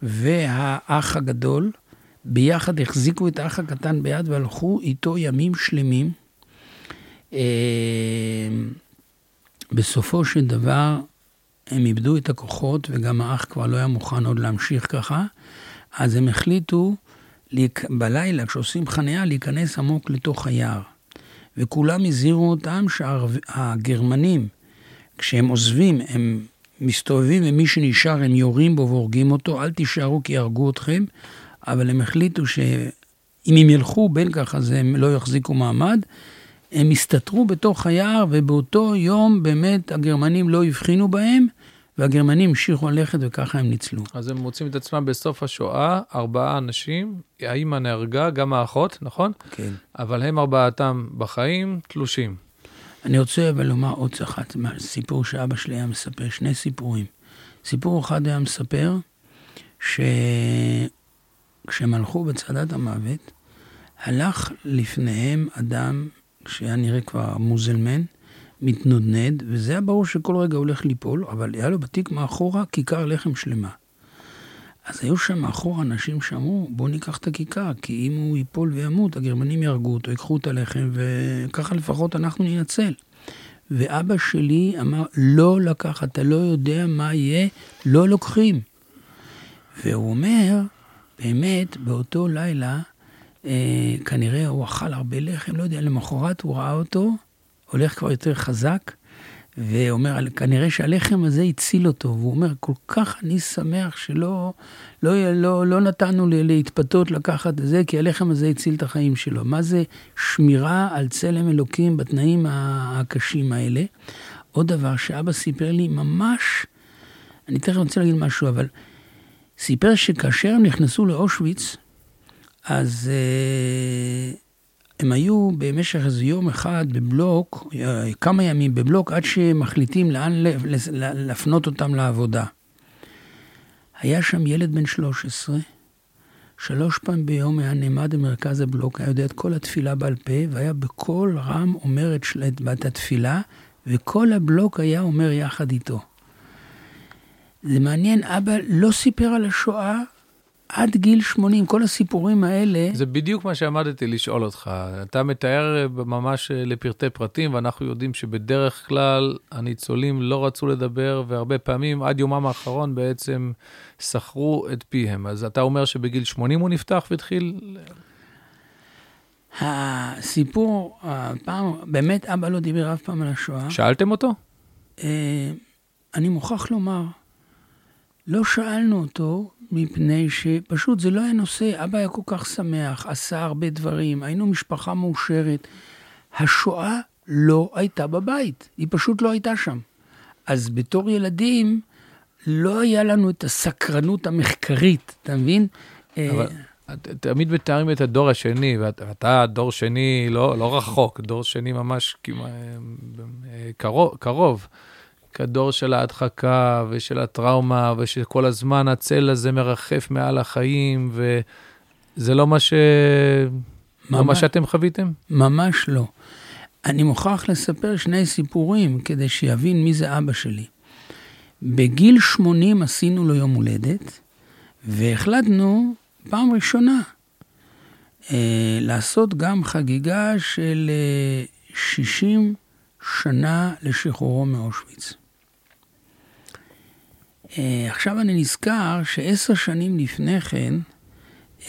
והאח הגדול ביחד החזיקו את האח הקטן ביד והלכו איתו ימים שלמים. אה, בסופו של דבר הם איבדו את הכוחות וגם האח כבר לא היה מוכן עוד להמשיך ככה, אז הם החליטו בלילה, כשעושים חניה, להיכנס עמוק לתוך היער. וכולם הזהירו אותם שהגרמנים, כשהם עוזבים, הם מסתובבים ומי שנשאר הם יורים בו והורגים אותו, אל תישארו כי יהרגו אתכם, אבל הם החליטו שאם הם ילכו בין כך אז הם לא יחזיקו מעמד. הם הסתתרו בתוך היער ובאותו יום באמת הגרמנים לא הבחינו בהם. והגרמנים המשיכו ללכת וככה הם ניצלו. אז הם מוצאים את עצמם בסוף השואה, ארבעה אנשים, האמא נהרגה, גם האחות, נכון? כן. אבל הם ארבעתם בחיים, תלושים. אני רוצה אבל לומר עוד אחת, סיפור שאבא שלי היה מספר, שני סיפורים. סיפור אחד היה מספר שכשהם הלכו בצעדת המוות, הלך לפניהם אדם שהיה נראה כבר מוזלמן, מתנודנד, וזה היה ברור שכל רגע הולך ליפול, אבל היה לו בתיק מאחורה כיכר לחם שלמה. אז היו שם מאחורה אנשים שאמרו, בואו ניקח את הכיכר, כי אם הוא ייפול וימות, הגרמנים יהרגו אותו, ייקחו את הלחם, וככה לפחות אנחנו ננצל. ואבא שלי אמר, לא לקח, אתה לא יודע מה יהיה, לא לוקחים. והוא אומר, באמת, באותו לילה, אה, כנראה הוא אכל הרבה לחם, לא יודע, למחרת הוא ראה אותו, הולך כבר יותר חזק, ואומר, כנראה שהלחם הזה הציל אותו. והוא אומר, כל כך אני שמח שלא לא, לא, לא נתנו להתפתות לקחת את זה, כי הלחם הזה הציל את החיים שלו. מה זה שמירה על צלם אלוקים בתנאים הקשים האלה? עוד דבר שאבא סיפר לי ממש, אני תכף רוצה להגיד משהו, אבל סיפר שכאשר הם נכנסו לאושוויץ, אז אה, הם היו במשך איזה יום אחד בבלוק, כמה ימים בבלוק, עד שמחליטים לאן להפנות אותם לעבודה. היה שם ילד בן 13, שלוש פעמים ביום היה נעמד במרכז הבלוק, היה יודע את כל התפילה בעל פה, והיה בקול רם אומר את, את התפילה, וכל הבלוק היה אומר יחד איתו. זה מעניין, אבא לא סיפר על השואה, עד גיל 80, כל הסיפורים האלה... זה בדיוק מה שעמדתי לשאול אותך. אתה מתאר ממש לפרטי פרטים, ואנחנו יודעים שבדרך כלל הניצולים לא רצו לדבר, והרבה פעמים עד יומם האחרון בעצם סחרו את פיהם. אז אתה אומר שבגיל 80 הוא נפתח והתחיל... הסיפור, הפעם, באמת אבא לא דיבר אף פעם על השואה. שאלתם אותו? אה, אני מוכרח לומר, לא שאלנו אותו, מפני שפשוט זה לא היה נושא. אבא היה כל כך שמח, עשה הרבה דברים, היינו משפחה מאושרת. השואה לא הייתה בבית, היא פשוט לא הייתה שם. אז בתור ילדים, לא היה לנו את הסקרנות המחקרית, אתה מבין? אבל תמיד מתארים את הדור השני, ואתה דור שני לא, לא רחוק, דור שני ממש כמעט אה, קרוב. קרוב. כדור של ההדחקה ושל הטראומה, ושכל הזמן הצל הזה מרחף מעל החיים, וזה לא מה, ש... ממש, לא מה שאתם חוויתם? ממש לא. אני מוכרח לספר שני סיפורים כדי שיבין מי זה אבא שלי. בגיל 80 עשינו לו יום הולדת, והחלטנו פעם ראשונה אה, לעשות גם חגיגה של אה, 60 שנה לשחרורו מאושוויץ. אה, עכשיו אני נזכר שעשר שנים לפני כן,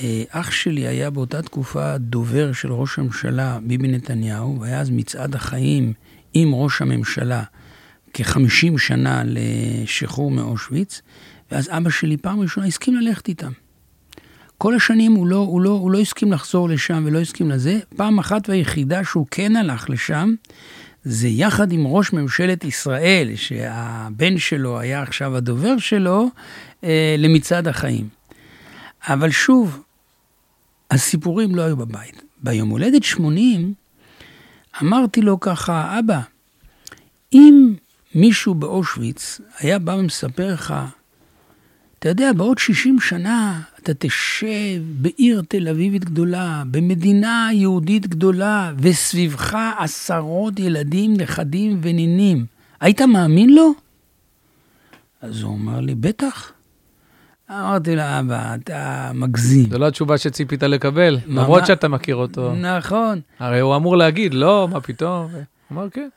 אה, אח שלי היה באותה תקופה דובר של ראש הממשלה ביבי נתניהו, והיה אז מצעד החיים עם ראש הממשלה כ-50 שנה לשחרור מאושוויץ, ואז אבא שלי פעם ראשונה הסכים ללכת איתם. כל השנים הוא לא, הוא, לא, הוא לא הסכים לחזור לשם ולא הסכים לזה. פעם אחת והיחידה שהוא כן הלך לשם, זה יחד עם ראש ממשלת ישראל, שהבן שלו היה עכשיו הדובר שלו, אה, למצעד החיים. אבל שוב, הסיפורים לא היו בבית. ביום הולדת 80, אמרתי לו ככה, אבא, אם מישהו באושוויץ היה בא ומספר לך, אתה יודע, בעוד 60 שנה אתה תשב בעיר תל אביבית גדולה, במדינה יהודית גדולה, וסביבך עשרות ילדים, נכדים ונינים. היית מאמין לו? אז הוא אמר לי, בטח. אמרתי לו, אבא, אתה מגזים. זו לא התשובה שציפית לקבל, למרות שאתה מכיר אותו. נכון. הרי הוא אמור להגיד, לא, מה פתאום? הוא אמר, כן.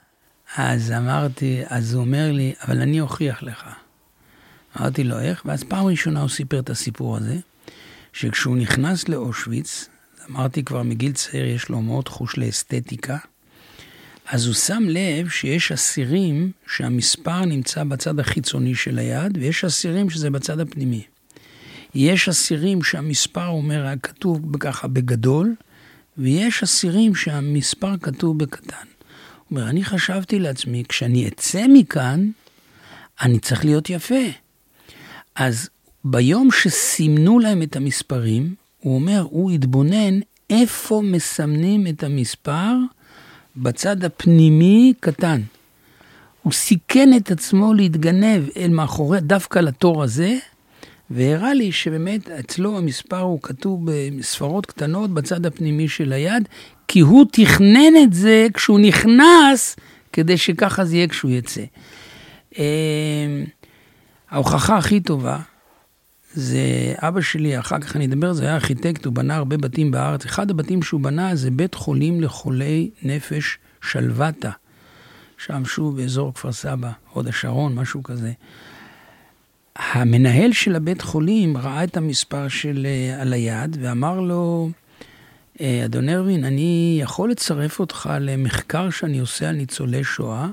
אז אמרתי, אז הוא אומר לי, אבל אני אוכיח לך. אמרתי לו, איך? ואז פעם ראשונה הוא סיפר את הסיפור הזה, שכשהוא נכנס לאושוויץ, אמרתי כבר מגיל צעיר, יש לו מאוד חוש לאסתטיקה, אז הוא שם לב שיש אסירים שהמספר נמצא בצד החיצוני של היד, ויש אסירים שזה בצד הפנימי. יש אסירים שהמספר אומר, כתוב ככה בגדול, ויש אסירים שהמספר כתוב בקטן. הוא אומר, אני חשבתי לעצמי, כשאני אצא מכאן, אני צריך להיות יפה. אז ביום שסימנו להם את המספרים, הוא אומר, הוא התבונן איפה מסמנים את המספר בצד הפנימי קטן. הוא סיכן את עצמו להתגנב אל מאחורי, דווקא לתור הזה, והראה לי שבאמת אצלו המספר הוא כתוב בספרות קטנות בצד הפנימי של היד, כי הוא תכנן את זה כשהוא נכנס, כדי שככה זה יהיה כשהוא יצא. ההוכחה הכי טובה זה אבא שלי, אחר כך אני אדבר, זה היה ארכיטקט, הוא בנה הרבה בתים בארץ. אחד הבתים שהוא בנה זה בית חולים לחולי נפש שלוותה. שם שוב באזור כפר סבא, הוד השרון, משהו כזה. המנהל של הבית חולים ראה את המספר של אה, על היד ואמר לו, אה, אדון ארווין, אני יכול לצרף אותך למחקר שאני עושה על ניצולי שואה?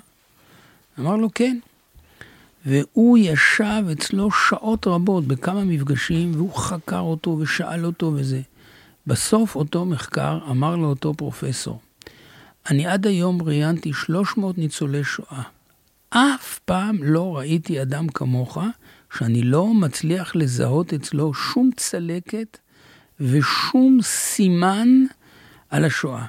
אמר לו, כן. והוא ישב אצלו שעות רבות בכמה מפגשים, והוא חקר אותו ושאל אותו וזה. בסוף אותו מחקר אמר לאותו פרופסור, אני עד היום ראיינתי 300 ניצולי שואה. אף פעם לא ראיתי אדם כמוך שאני לא מצליח לזהות אצלו שום צלקת ושום סימן על השואה.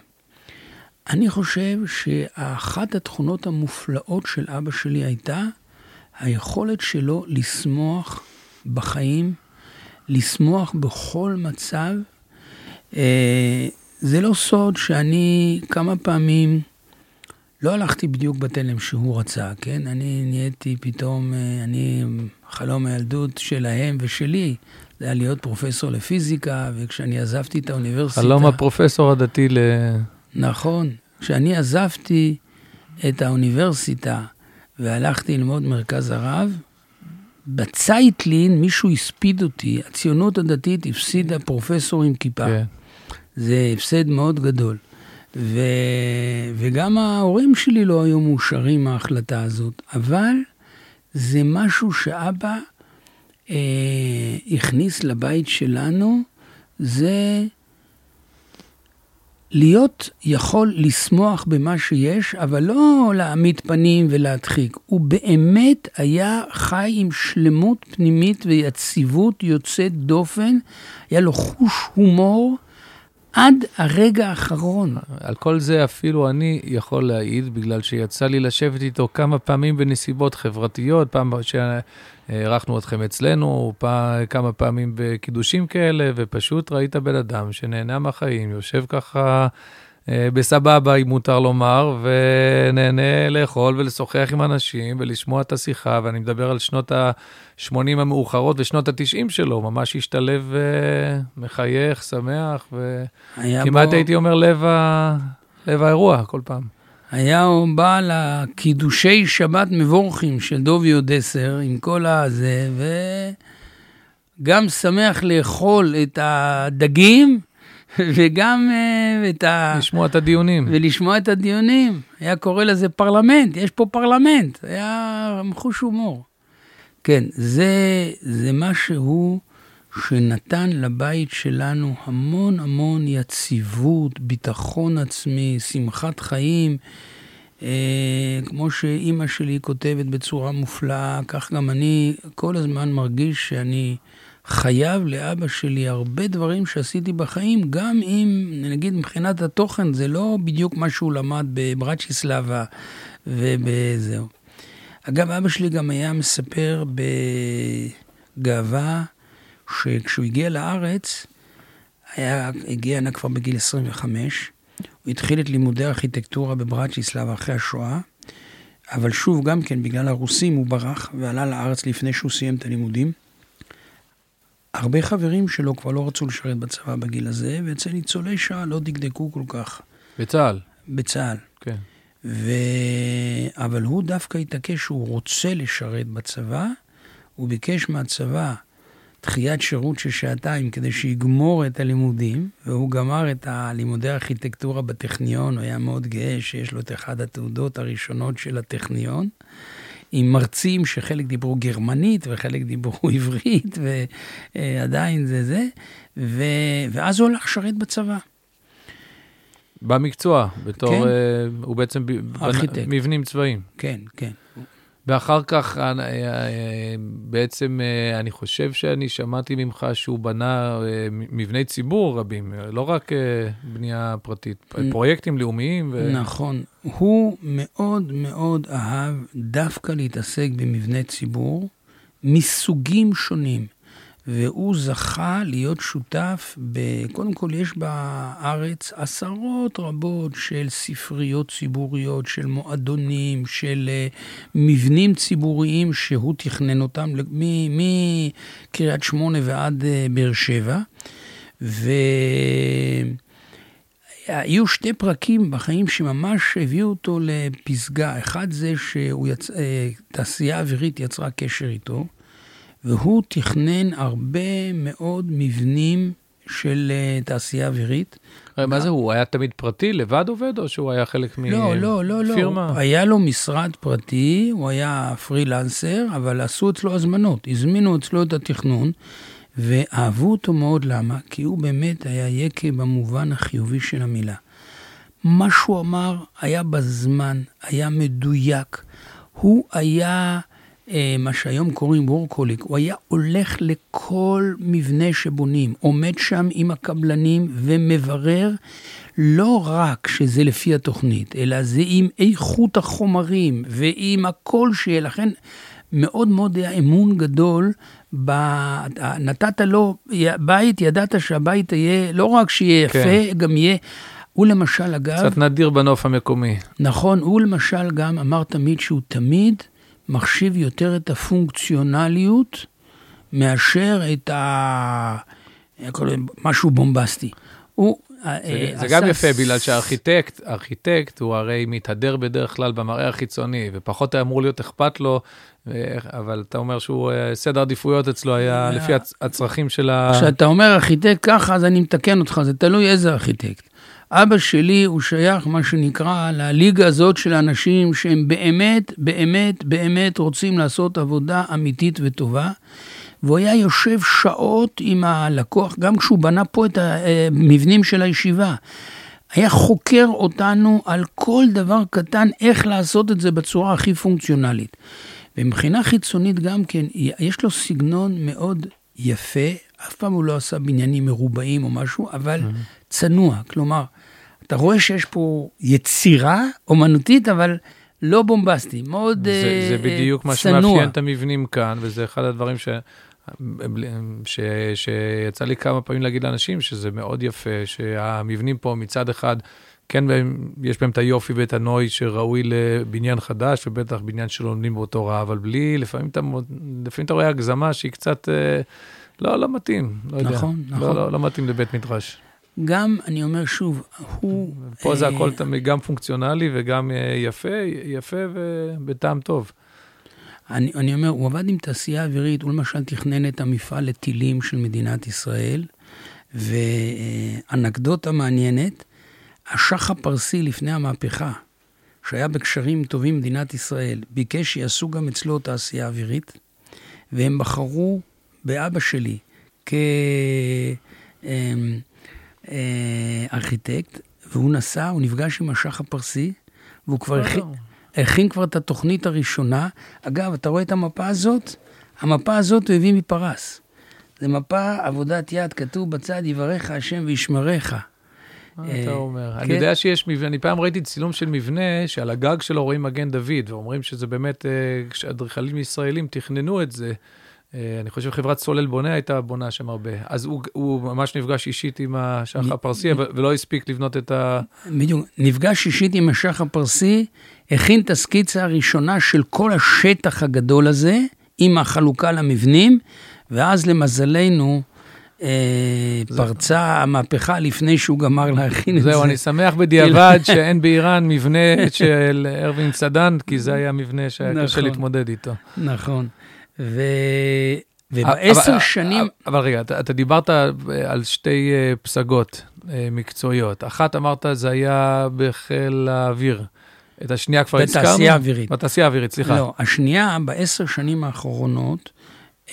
אני חושב שאחת התכונות המופלאות של אבא שלי הייתה היכולת שלו לשמוח בחיים, לשמוח בכל מצב. אה, זה לא סוד שאני כמה פעמים לא הלכתי בדיוק בתלם שהוא רצה, כן? אני נהייתי פתאום, אה, אני, חלום הילדות שלהם ושלי, זה היה להיות פרופסור לפיזיקה, וכשאני עזבתי את האוניברסיטה... חלום הפרופסור הדתי ל... נכון. כשאני עזבתי את האוניברסיטה והלכתי ללמוד מרכז הרב, בצייטלין מישהו הספיד אותי, הציונות הדתית הפסידה פרופסור עם כיפה. כן. זה הפסד מאוד גדול. ו... וגם ההורים שלי לא היו מאושרים מההחלטה הזאת, אבל זה משהו שאבא אה, הכניס לבית שלנו, זה להיות יכול לשמוח במה שיש, אבל לא להעמיד פנים ולהדחיק. הוא באמת היה חי עם שלמות פנימית ויציבות יוצאת דופן, היה לו חוש הומור. עד הרגע האחרון. על כל זה אפילו אני יכול להעיד, בגלל שיצא לי לשבת איתו כמה פעמים בנסיבות חברתיות, פעם שאירחנו אתכם אצלנו, פעם, כמה פעמים בקידושים כאלה, ופשוט ראית בן אדם שנהנה מהחיים, יושב ככה אה, בסבבה, אם מותר לומר, ונהנה לאכול ולשוחח עם אנשים ולשמוע את השיחה, ואני מדבר על שנות ה-80 המאוחרות ושנות ה-90 שלו, ממש השתלב, אה, מחייך, שמח, וכמעט בו... הייתי אומר לב, ה... לב האירוע כל פעם. היה בא לקידושי שבת מבורכים של דובי אודסר, עם כל הזה, וגם שמח לאכול את הדגים, וגם uh, את ה... לשמוע את הדיונים. ולשמוע את הדיונים. היה קורא לזה פרלמנט, יש פה פרלמנט. היה חוש הומור. כן, זה, זה משהו שנתן לבית שלנו המון המון יציבות, ביטחון עצמי, שמחת חיים. אה, כמו שאימא שלי כותבת בצורה מופלאה, כך גם אני כל הזמן מרגיש שאני חייב לאבא שלי הרבה דברים שעשיתי בחיים, גם אם, נגיד, מבחינת התוכן, זה לא בדיוק מה שהוא למד בברצ'יסלבה ובזהו. אגב, אבא שלי גם היה מספר בגאווה שכשהוא הגיע לארץ, היה, הגיע הנה כבר בגיל 25, הוא התחיל את לימודי הארכיטקטורה בברצ'יסלבה אחרי השואה, אבל שוב, גם כן, בגלל הרוסים הוא ברח ועלה לארץ לפני שהוא סיים את הלימודים. הרבה חברים שלו כבר לא רצו לשרת בצבא בגיל הזה, ואצל ניצולי שואה לא דקדקו כל כך. בצה"ל. בצה"ל. כן. ו... אבל הוא דווקא התעקש שהוא רוצה לשרת בצבא, הוא ביקש מהצבא דחיית שירות של שעתיים כדי שיגמור את הלימודים, והוא גמר את לימודי הארכיטקטורה בטכניון, הוא היה מאוד גאה שיש לו את אחת התעודות הראשונות של הטכניון, עם מרצים שחלק דיברו גרמנית וחלק דיברו עברית, ועדיין זה זה, ו... ואז הוא הולך לשרת בצבא. במקצוע, בתור, כן. uh, הוא בעצם ארכיטקט. מבנים צבאיים. כן, כן. ואחר כך, אה, אה, בעצם, אה, אני חושב שאני שמעתי ממך שהוא בנה מבני ציבור רבים, לא רק בנייה פרטית, פרויקטים לאומיים. ו... נכון. הוא מאוד מאוד אהב דווקא להתעסק במבני ציבור מסוגים שונים. והוא זכה להיות שותף, ב... קודם כל יש בארץ עשרות רבות של ספריות ציבוריות, של מועדונים, של uh, מבנים ציבוריים שהוא תכנן אותם, מקריית שמונה ועד uh, באר שבע. והיו שתי פרקים בחיים שממש הביאו אותו לפסגה. אחד זה שהוא יצ... אה, תעשייה יצרה קשר איתו. והוא תכנן הרבה מאוד מבנים של uh, תעשייה אווירית. מה זה, הוא היה תמיד פרטי, לבד עובד, או שהוא היה חלק מפירמה? לא, לא, לא, לא. היה לו משרד פרטי, הוא היה פרילנסר, אבל עשו אצלו הזמנות, הזמינו אצלו את התכנון, ואהבו אותו מאוד, למה? כי הוא באמת היה יקה במובן החיובי של המילה. מה שהוא אמר היה בזמן, היה מדויק. הוא היה... אה, מה שהיום קוראים וורקוליק, הוא היה הולך לכל מבנה שבונים, עומד שם עם הקבלנים ומברר לא רק שזה לפי התוכנית, אלא זה עם איכות החומרים ועם הכל שיהיה. לכן מאוד מאוד היה אמון גדול, ב... נתת לו בית, ידעת שהבית יהיה, לא רק שיהיה יפה, כן. גם יהיה... הוא למשל, אגב... קצת נדיר בנוף המקומי. נכון, הוא למשל גם אמר תמיד שהוא תמיד מחשיב יותר את הפונקציונליות מאשר את ה... משהו בומבסטי. הוא... זה, אה, זה גם יפה, בגלל שהארכיטקט, ארכיטקט הוא הרי מתהדר בדרך כלל במראה החיצוני, ופחות אמור להיות אכפת לו, אבל אתה אומר שהוא, אה, סדר עדיפויות אצלו היה לפי הצרכים של ה... כשאתה אומר ארכיטקט ככה, אז אני מתקן אותך, זה תלוי איזה ארכיטקט. אבא שלי הוא שייך, מה שנקרא, לליגה הזאת של אנשים שהם באמת, באמת, באמת רוצים לעשות עבודה אמיתית וטובה. והוא היה יושב שעות עם הלקוח, גם כשהוא בנה פה את המבנים של הישיבה. היה חוקר אותנו על כל דבר קטן, איך לעשות את זה בצורה הכי פונקציונלית. ומבחינה חיצונית גם כן, יש לו סגנון מאוד יפה, אף פעם הוא לא עשה בניינים מרובעים או משהו, אבל mm-hmm. צנוע. כלומר, אתה רואה שיש פה יצירה אומנותית, אבל לא בומבסטי, מאוד צנוע. זה, זה בדיוק מה שמאפיין את המבנים כאן, וזה אחד הדברים ש... ש... שיצא לי כמה פעמים להגיד לאנשים שזה מאוד יפה, שהמבנים פה מצד אחד, כן, יש בהם את היופי ואת הנוי שראוי לבניין חדש, ובטח בניין שלומדים באותו רע, אבל בלי, לפעמים אתה, לפעמים אתה רואה הגזמה שהיא קצת, לא, לא מתאים, לא יודע. נכון, לא, נכון. לא, לא מתאים לבית מדרש. גם, אני אומר שוב, הוא... פה זה הכל תמיד גם פונקציונלי וגם יפה, יפה ובטעם טוב. אני, אני אומר, הוא עבד עם תעשייה אווירית, הוא למשל תכנן את המפעל לטילים של מדינת ישראל, ואנקדוטה מעניינת, השח הפרסי לפני המהפכה, שהיה בקשרים טובים עם מדינת ישראל, ביקש שיעשו גם אצלו תעשייה אווירית, והם בחרו באבא שלי כארכיטקט, והוא נסע, הוא נפגש עם השח הפרסי, והוא כבר הכין, הכין כבר את התוכנית הראשונה. אגב, אתה רואה את המפה הזאת? המפה הזאת הוא הביא מפרס. זה מפה עבודת יד, כתוב בצד, יברך השם וישמרך. מה אתה אה, אומר? אני כן. יודע שיש מבנה, אני פעם ראיתי צילום של מבנה שעל הגג שלו רואים מגן דוד, ואומרים שזה באמת, כשאדריכלים ישראלים תכננו את זה, אה, אני חושב חברת סולל בונה הייתה בונה שם הרבה. אז הוא, הוא ממש נפגש אישית עם השח הפרסי, ולא הספיק לבנות את ה... בדיוק, נפגש אישית עם השח הפרסי, הכין את הסקיצה הראשונה של כל השטח הגדול הזה, עם החלוקה למבנים, ואז למזלנו, אה, פרצה המהפכה לפני שהוא גמר להכין את זה. זהו, אני שמח בדיעבד שאין באיראן מבנה של ארווין סדן, כי זה היה מבנה שהיה קשה נכון. להתמודד איתו. נכון. ו... ובעשר שנים... אבל רגע, אתה, אתה דיברת על שתי אה, פסגות אה, מקצועיות. אחת אמרת, זה היה בחיל האוויר. את השנייה כבר הזכרנו? בתעשייה האווירית. בתעשייה האווירית, סליחה. לא, השנייה, בעשר שנים האחרונות,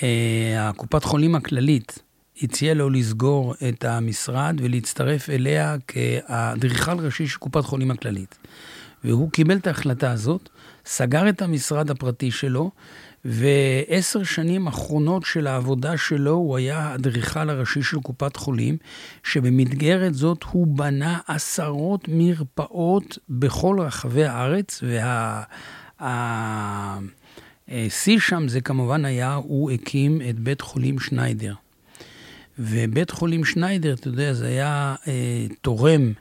אה, הקופת חולים הכללית הציעה לו לסגור את המשרד ולהצטרף אליה כאדריכל ראשי של קופת חולים הכללית. והוא קיבל את ההחלטה הזאת, סגר את המשרד הפרטי שלו, ועשר שנים אחרונות של העבודה שלו, הוא היה האדריכל הראשי של קופת חולים, שבמסגרת זאת הוא בנה עשרות מרפאות בכל רחבי הארץ, וה... השיא שם זה כמובן היה, הוא הקים את בית חולים שניידר. ובית חולים שניידר, אתה יודע, זה היה אה, תורם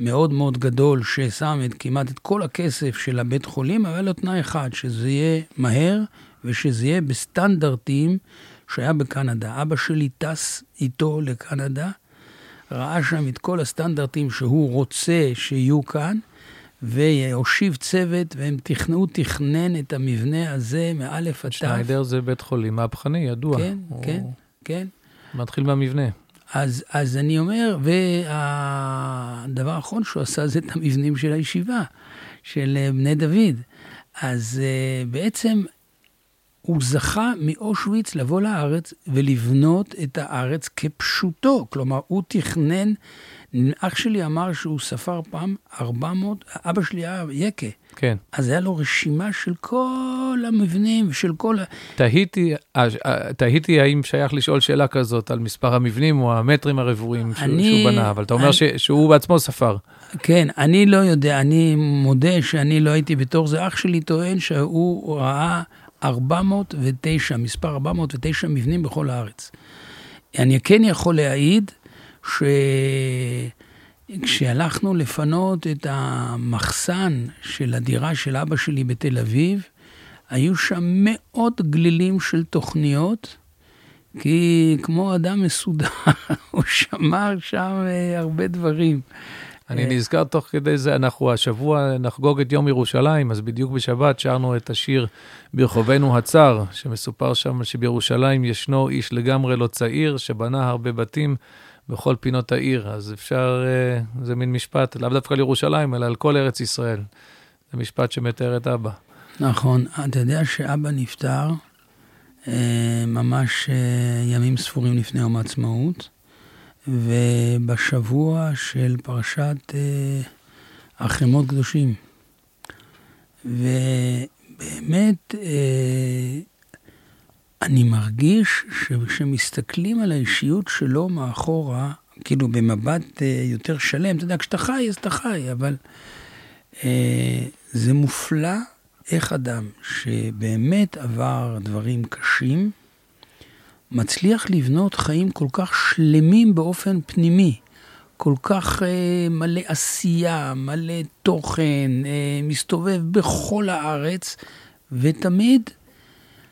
מאוד מאוד גדול ששם את, כמעט את כל הכסף של הבית חולים, אבל היה לו תנאי אחד, שזה יהיה מהר ושזה יהיה בסטנדרטים שהיה בקנדה. אבא שלי טס איתו לקנדה, ראה שם את כל הסטנדרטים שהוא רוצה שיהיו כאן, והושיב צוות, והם תכננו, תכנן את המבנה הזה מאלף עד תו. שניידר זה בית חולים מהפכני, ידוע. כן, הוא... כן, כן. מתחיל מהמבנה. אז, אז אני אומר, והדבר האחרון שהוא עשה זה את המבנים של הישיבה, של אה, בני דוד. אז uh, בעצם הוא זכה מאושוויץ לבוא לארץ ולבנות את הארץ כפשוטו. כלומר, הוא תכנן, אח שלי אמר שהוא ספר פעם 400, אבא שלי היה יקה. כן. אז היה לו רשימה של כל המבנים ושל כל ה... תהיתי, אה, אה, תהיתי האם שייך לשאול שאלה כזאת על מספר המבנים או המטרים הרבועים אני, שהוא בנה, אבל אתה אומר אני, ש, שהוא בעצמו ספר. כן, אני לא יודע, אני מודה שאני לא הייתי בתור זה. אח שלי טוען שהוא ראה 409, מספר 409 מבנים בכל הארץ. אני כן יכול להעיד שכשהלכנו לפנות את המחסן של הדירה של אבא שלי בתל אביב, היו שם מאות גלילים של תוכניות, כי כמו אדם מסודר, הוא שמר שם אה, הרבה דברים. אני אה, נזכר תוך כדי זה, אנחנו השבוע נחגוג את יום ירושלים, אז בדיוק בשבת שרנו את השיר ברחובנו הצר, שמסופר שם שבירושלים ישנו איש לגמרי לא צעיר, שבנה הרבה בתים בכל פינות העיר. אז אפשר, אה, זה מין משפט, לאו דווקא לירושלים, אלא על כל ארץ ישראל. זה משפט שמתאר את אבא. נכון. אתה יודע שאבא נפטר אה, ממש ימים ספורים לפני יום העצמאות. ובשבוע של פרשת אה, החמות קדושים. ובאמת, אה, אני מרגיש שכשמסתכלים על האישיות שלו מאחורה, כאילו במבט אה, יותר שלם, אתה יודע, כשאתה חי, אז אתה חי, אבל זה מופלא איך אדם שבאמת עבר דברים קשים, מצליח לבנות חיים כל כך שלמים באופן פנימי, כל כך אה, מלא עשייה, מלא תוכן, אה, מסתובב בכל הארץ, ותמיד,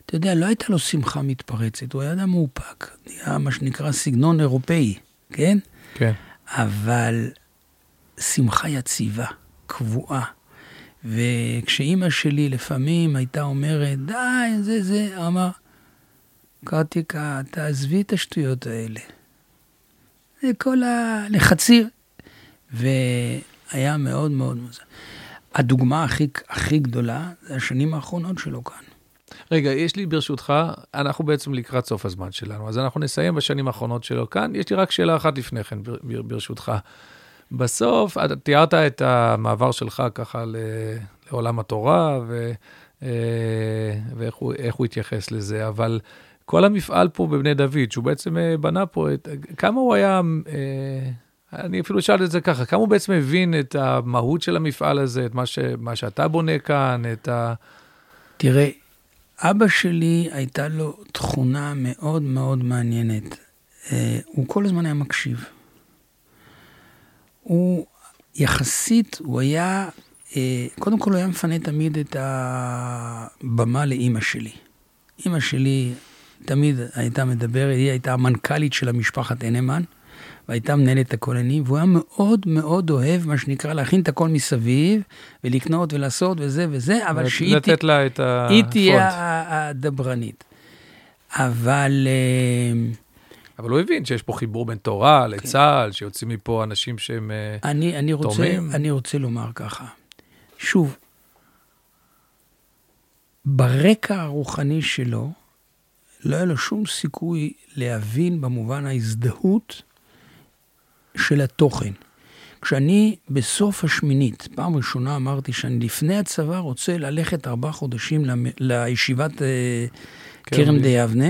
אתה יודע, לא הייתה לו שמחה מתפרצת, הוא היה אדם מאופק, היה מה שנקרא סגנון אירופאי, כן? כן. אבל שמחה יציבה, קבועה. וכשאימא שלי לפעמים הייתה אומרת, די, זה, זה, אמר, קרטיקה, תעזבי את השטויות האלה. זה כל הלחצים. והיה מאוד מאוד מוזר. הדוגמה הכי, הכי גדולה זה השנים האחרונות שלו כאן. רגע, יש לי ברשותך, אנחנו בעצם לקראת סוף הזמן שלנו, אז אנחנו נסיים בשנים האחרונות שלו כאן. יש לי רק שאלה אחת לפני כן, ברשותך. בסוף, אתה תיארת את המעבר שלך ככה לעולם התורה, ו, אה, ואיך הוא, הוא התייחס לזה, אבל כל המפעל פה בבני דוד, שהוא בעצם אה, בנה פה, את, כמה הוא היה, אה, אני אפילו אשאל את זה ככה, כמה הוא בעצם הבין את המהות של המפעל הזה, את מה, ש, מה שאתה בונה כאן, את ה... תראה, אבא שלי הייתה לו תכונה מאוד מאוד מעניינת. הוא כל הזמן היה מקשיב. הוא יחסית, הוא היה, קודם כל הוא היה מפנה תמיד את הבמה לאימא שלי. אימא שלי תמיד הייתה מדברת, היא הייתה המנכ"לית של המשפחת הנמן, והייתה מנהלת הכוננים, והוא היה מאוד מאוד אוהב, מה שנקרא, להכין את הכל מסביב, ולקנות ולעשות וזה וזה, אבל שהיא לתת לה את הפונט. תהיה הדברנית. אבל... אה, אבל הוא הבין שיש פה חיבור בין תורה כן. לצה"ל, שיוצאים מפה אנשים שהם אה, אני, אני רוצה, תורמים. אני רוצה לומר ככה, שוב, ברקע הרוחני שלו, לא היה לו שום סיכוי להבין במובן ההזדהות של התוכן. כשאני בסוף השמינית, פעם ראשונה אמרתי שאני לפני הצבא רוצה ללכת ארבעה חודשים לישיבת אה, כן, כרם די אבנה,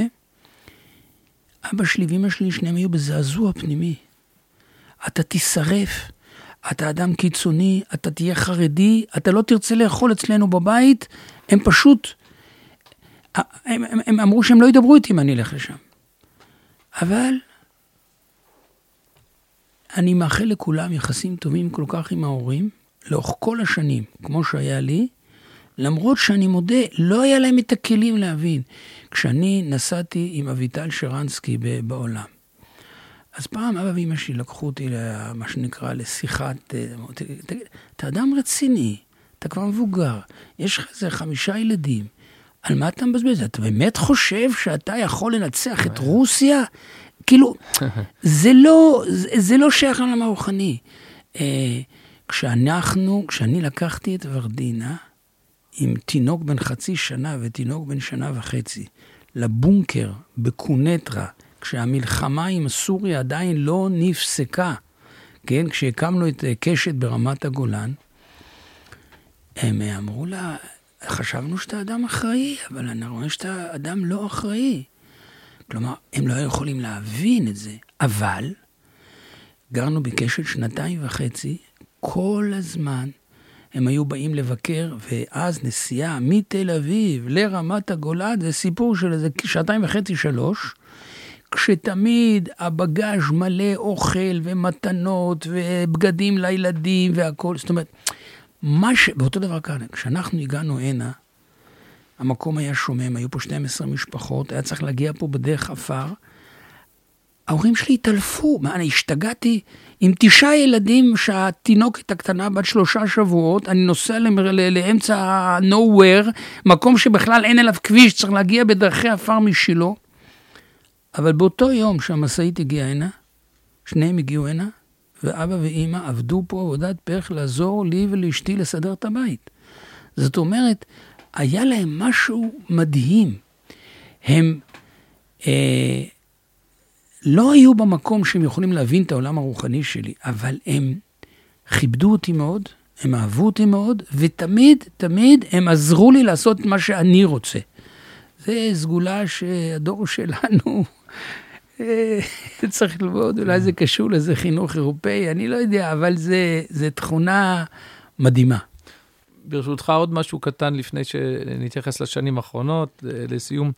אבא שלי ואמא שלי, שניהם היו בזעזוע פנימי. אתה תישרף, אתה אדם קיצוני, אתה תהיה חרדי, אתה לא תרצה לאכול אצלנו בבית, הם פשוט הם, הם, הם אמרו שהם לא ידברו איתי אם אני אלך לשם. אבל אני מאחל לכולם יחסים טובים כל כך עם ההורים, לאורך כל השנים, כמו שהיה לי, למרות שאני מודה, לא היה להם את הכלים להבין. כשאני נסעתי עם אביטל שרנסקי בעולם, אז פעם אבא ואמא שלי לקחו אותי למה שנקרא לשיחת, אה, תגיד, אתה אדם רציני, אתה כבר מבוגר, יש לך איזה חמישה ילדים, על מה אתה מבזבז? אתה באמת חושב שאתה יכול לנצח את רוסיה? כאילו, זה לא, זה, זה לא שייך לעולם הרוחני. אה, כשאנחנו, כשאני לקחתי את ורדינה עם תינוק בן חצי שנה ותינוק בן שנה וחצי לבונקר בקונטרה, כשהמלחמה עם סוריה עדיין לא נפסקה, כן? כשהקמנו את אה, קשת ברמת הגולן, הם אמרו לה, חשבנו שאתה אדם אחראי, אבל אני רואה שאתה אדם לא אחראי. כלומר, הם לא יכולים להבין את זה, אבל גרנו בקשת שנתיים וחצי, כל הזמן הם היו באים לבקר, ואז נסיעה מתל אביב לרמת הגולן, זה סיפור של איזה שעתיים וחצי, שלוש, כשתמיד הבגאז' מלא אוכל ומתנות ובגדים לילדים והכול. זאת אומרת, מה ש... ואותו דבר כאן, כשאנחנו הגענו הנה, המקום היה שומם, היו פה 12 משפחות, היה צריך להגיע פה בדרך עפר. ההורים שלי התעלפו, מה, אני השתגעתי עם תשעה ילדים שהתינוקת הקטנה בת שלושה שבועות, אני נוסע לאמצע ה-nowhere, מקום שבכלל אין אליו כביש, צריך להגיע בדרכי עפר משילה. אבל באותו יום שהמשאית הגיעה הנה, שניהם הגיעו הנה, ואבא ואימא עבדו פה עבודת פרח לעזור לי ולאשתי לסדר את הבית. זאת אומרת, היה להם משהו מדהים. הם אה, לא היו במקום שהם יכולים להבין את העולם הרוחני שלי, אבל הם כיבדו אותי מאוד, הם אהבו אותי מאוד, ותמיד, תמיד הם עזרו לי לעשות מה שאני רוצה. זה סגולה שהדור שלנו צריך ללמוד, אולי זה קשור לזה חינוך אירופאי, אני לא יודע, אבל זה, זה תכונה מדהימה. ברשותך עוד משהו קטן לפני שנתייחס לשנים האחרונות, אה, לסיום.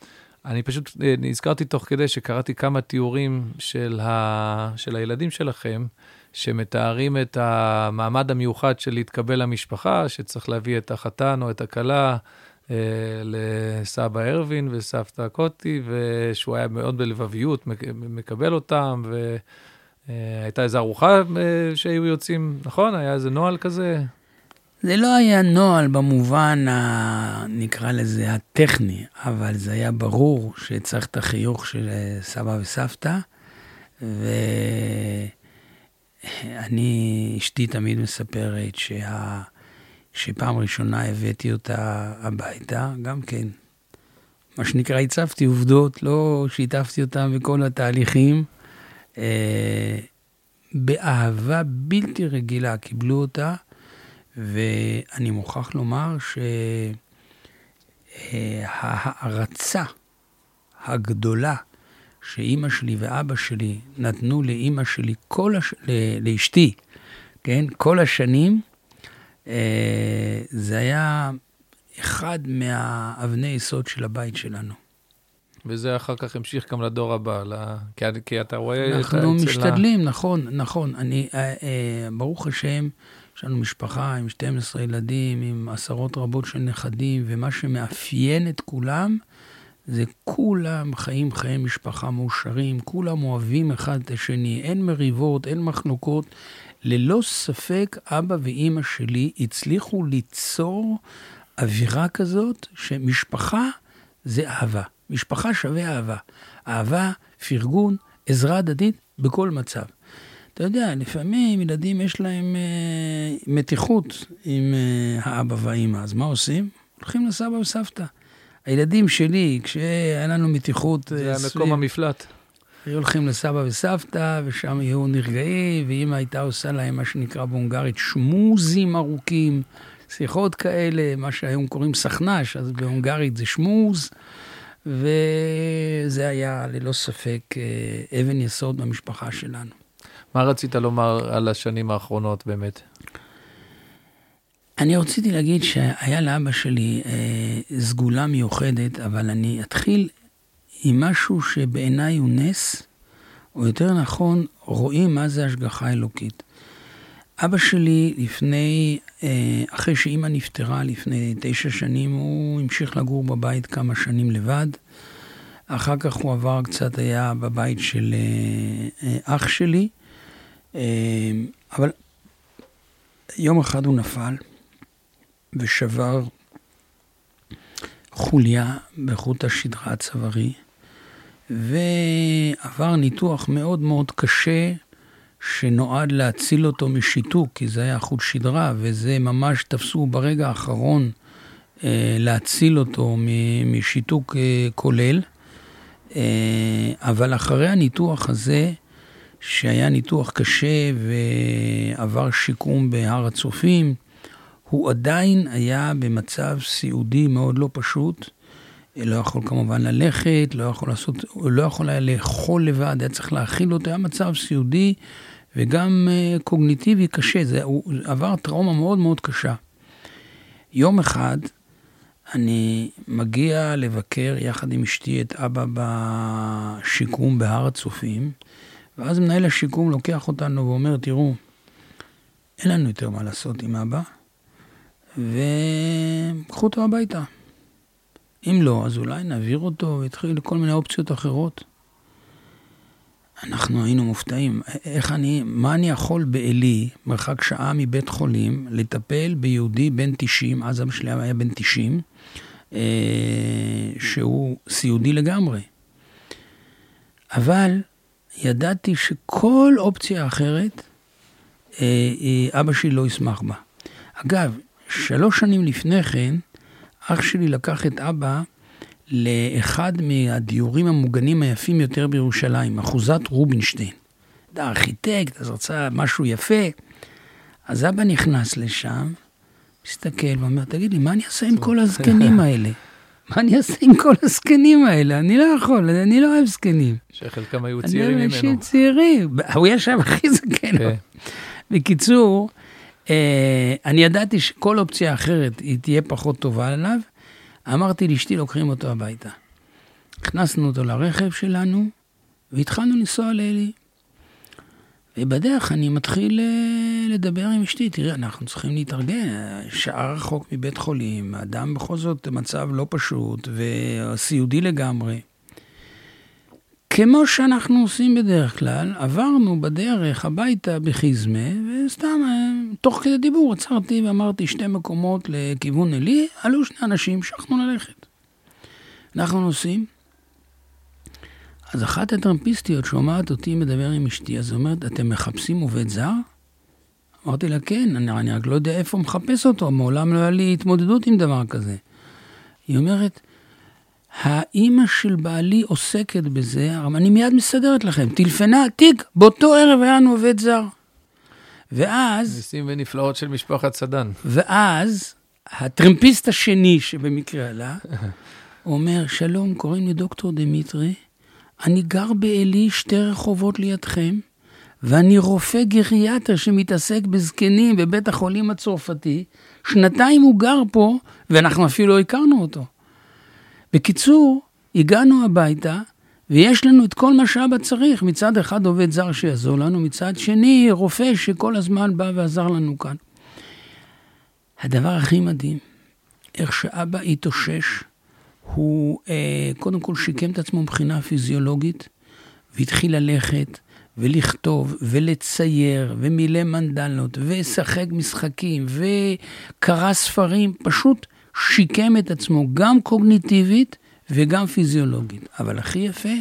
אני פשוט אה, נזכרתי תוך כדי שקראתי כמה תיאורים של, ה... של הילדים שלכם, שמתארים את המעמד המיוחד של להתקבל למשפחה, שצריך להביא את החתן או את הכלה אה, לסבא ארווין וסבתא קוטי, ושהוא היה מאוד בלבביות מקבל אותם, ו... הייתה איזו ארוחה שהיו יוצאים, נכון? היה איזה נוהל כזה? זה לא היה נוהל במובן, ה... נקרא לזה, הטכני, אבל זה היה ברור שצריך את החיוך של סבא וסבתא, ואני, אשתי תמיד מספרת שה... שפעם ראשונה הבאתי אותה הביתה, גם כן, מה שנקרא, הצבתי עובדות, לא שיתפתי אותם בכל התהליכים. אה, באהבה בלתי רגילה קיבלו אותה, ואני מוכרח לומר שההערצה הגדולה שאימא שלי ואבא שלי נתנו לאימא שלי, כל הש... לאשתי, כן, כל השנים, אה, זה היה אחד מהאבני יסוד של הבית שלנו. וזה אחר כך המשיך גם לדור הבא, לה... כי, כי אתה רואה אנחנו את משתדלים, ה... נכון, נכון. אני, אה, אה, ברוך השם, יש לנו משפחה עם 12 ילדים, עם עשרות רבות של נכדים, ומה שמאפיין את כולם, זה כולם חיים חיי משפחה מאושרים, כולם אוהבים אחד את השני, אין מריבות, אין מחלוקות. ללא ספק, אבא ואימא שלי הצליחו ליצור אווירה כזאת שמשפחה זה אהבה. משפחה שווה אהבה. אהבה, פרגון, עזרה הדדית בכל מצב. אתה יודע, לפעמים ילדים יש להם אה, מתיחות עם אה, האבא והאימא, אז מה עושים? הולכים לסבא וסבתא. הילדים שלי, כשהיה לנו מתיחות... זה היה מקום המפלט. היו הולכים לסבא וסבתא, ושם היו נרגעים, ואימא הייתה עושה להם מה שנקרא בהונגרית שמוזים ארוכים, שיחות כאלה, מה שהיום קוראים סכנ"ש, אז בהונגרית זה שמוז, וזה היה ללא ספק אה, אבן יסוד במשפחה שלנו. מה רצית לומר על השנים האחרונות באמת? אני רציתי להגיד שהיה לאבא שלי אה, סגולה מיוחדת, אבל אני אתחיל עם משהו שבעיניי הוא נס, או יותר נכון, רואים מה זה השגחה אלוקית. אבא שלי לפני, אה, אחרי שאימא נפטרה לפני תשע שנים, הוא המשיך לגור בבית כמה שנים לבד. אחר כך הוא עבר קצת, היה בבית של אה, אה, אח שלי, אבל יום אחד הוא נפל ושבר חוליה בחוט השדרה הצווארי, ועבר ניתוח מאוד מאוד קשה שנועד להציל אותו משיתוק, כי זה היה חוט שדרה, וזה ממש תפסו ברגע האחרון אה, להציל אותו משיתוק אה, כולל. אה, אבל אחרי הניתוח הזה, שהיה ניתוח קשה ועבר שיקום בהר הצופים, הוא עדיין היה במצב סיעודי מאוד לא פשוט. לא יכול כמובן ללכת, לא יכול לעשות, לא יכול היה לאכול לבד, היה צריך להאכיל אותו, היה מצב סיעודי וגם uh, קוגניטיבי קשה, זה, הוא עבר טראומה מאוד מאוד קשה. יום אחד אני מגיע לבקר יחד עם אשתי את אבא בשיקום בהר הצופים, ואז מנהל השיקום לוקח אותנו ואומר, תראו, אין לנו יותר מה לעשות עם אבא, וקחו אותו הביתה. אם לא, אז אולי נעביר אותו ויתחיל לכל מיני אופציות אחרות. אנחנו היינו מופתעים. איך אני, מה אני יכול בעלי, מרחק שעה מבית חולים, לטפל ביהודי בן 90, אז אבא שלי היה בן 90, אה, שהוא סיעודי לגמרי. אבל ידעתי שכל אופציה אחרת, אה, אבא שלי לא ישמח בה. אגב, שלוש שנים לפני כן, אח שלי לקח את אבא לאחד מהדיורים המוגנים היפים יותר בירושלים, אחוזת רובינשטיין. אתה ארכיטקט, אז רצה משהו יפה. אז אבא נכנס לשם, מסתכל ואומר, תגיד לי, מה אני אעשה עם כל הזקנים האלה? מה אני אעשה עם כל הזקנים האלה? אני לא יכול, אני לא אוהב זקנים. שחלקם היו צעירים ממנו. אני אוהב צעירים, הוא ישב הכי זקן. כן. בקיצור, אני ידעתי שכל אופציה אחרת היא תהיה פחות טובה עליו. אמרתי לאשתי, לוקחים אותו הביתה. הכנסנו אותו לרכב שלנו, והתחלנו לנסוע לאלי. ובדרך אני מתחיל אה, לדבר עם אשתי, תראה, אנחנו צריכים להתארגן, שעה רחוק מבית חולים, אדם בכל זאת במצב לא פשוט וסיעודי לגמרי. כמו שאנחנו עושים בדרך כלל, עברנו בדרך הביתה בחיזמה, וסתם, אה, תוך כדי דיבור עצרתי ואמרתי שתי מקומות לכיוון עלי, עלו שני אנשים, המשכנו ללכת. אנחנו נוסעים, אז אחת הטרמפיסטיות שומעת אותי מדבר עם אשתי, אז היא אומרת, אתם מחפשים עובד זר? אמרתי לה, כן, אני, אני רק לא יודע איפה מחפש אותו, מעולם לא היה לי התמודדות עם דבר כזה. היא אומרת, האימא של בעלי עוסקת בזה, אני מיד מסדרת לכם. טלפנה, תיק, באותו ערב היה לנו עובד זר. ואז... ניסים ונפלאות של משפחת סדן. ואז, הטרמפיסט השני שבמקרה עלה, אומר, שלום, קוראים לי דוקטור דמיטרי, אני גר בעלי שתי רחובות לידכם, ואני רופא גריאטר שמתעסק בזקנים בבית החולים הצרפתי, שנתיים הוא גר פה, ואנחנו אפילו לא הכרנו אותו. בקיצור, הגענו הביתה, ויש לנו את כל מה שאבא צריך. מצד אחד עובד זר שיעזור לנו, מצד שני רופא שכל הזמן בא ועזר לנו כאן. הדבר הכי מדהים, איך שאבא התאושש, הוא אה, קודם כל שיקם את עצמו מבחינה פיזיולוגית, והתחיל ללכת ולכתוב ולצייר ומילא מנדלות ושחק משחקים וקרא ספרים, פשוט שיקם את עצמו גם קוגניטיבית וגם פיזיולוגית. אבל הכי יפה,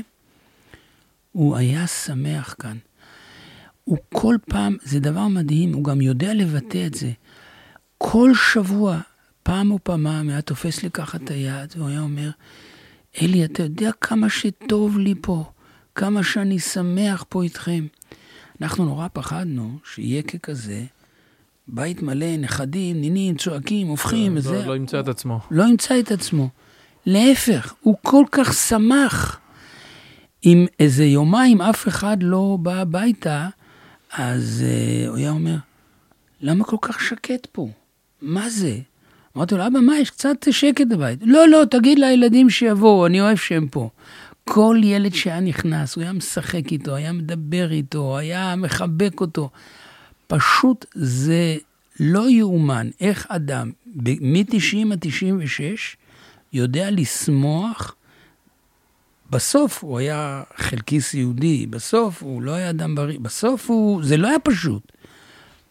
הוא היה שמח כאן. הוא כל פעם, זה דבר מדהים, הוא גם יודע לבטא את זה. כל שבוע, פעם או פעמיים, היה תופס לי ככה את היד, והוא היה אומר, אלי, אתה יודע כמה שטוב לי פה, כמה שאני שמח פה איתכם. אנחנו נורא פחדנו שיהיה ככזה, בית מלא, נכדים, נינים, צועקים, הופכים, לא, וזה... לא, לא ימצא את עצמו. לא ימצא את עצמו. להפך, הוא כל כך שמח. אם איזה יומיים אף אחד לא בא הביתה, אז uh, הוא היה אומר, למה כל כך שקט פה? מה זה? אמרתי לו, אבא, מה, יש קצת שקט בבית. לא, לא, תגיד לילדים שיבואו, אני אוהב שהם פה. כל ילד שהיה נכנס, הוא היה משחק איתו, היה מדבר איתו, היה מחבק אותו. פשוט זה לא יאומן איך אדם מ-90 עד 96 יודע לשמוח. בסוף הוא היה חלקיס יהודי, בסוף הוא לא היה אדם בריא, בסוף הוא, זה לא היה פשוט.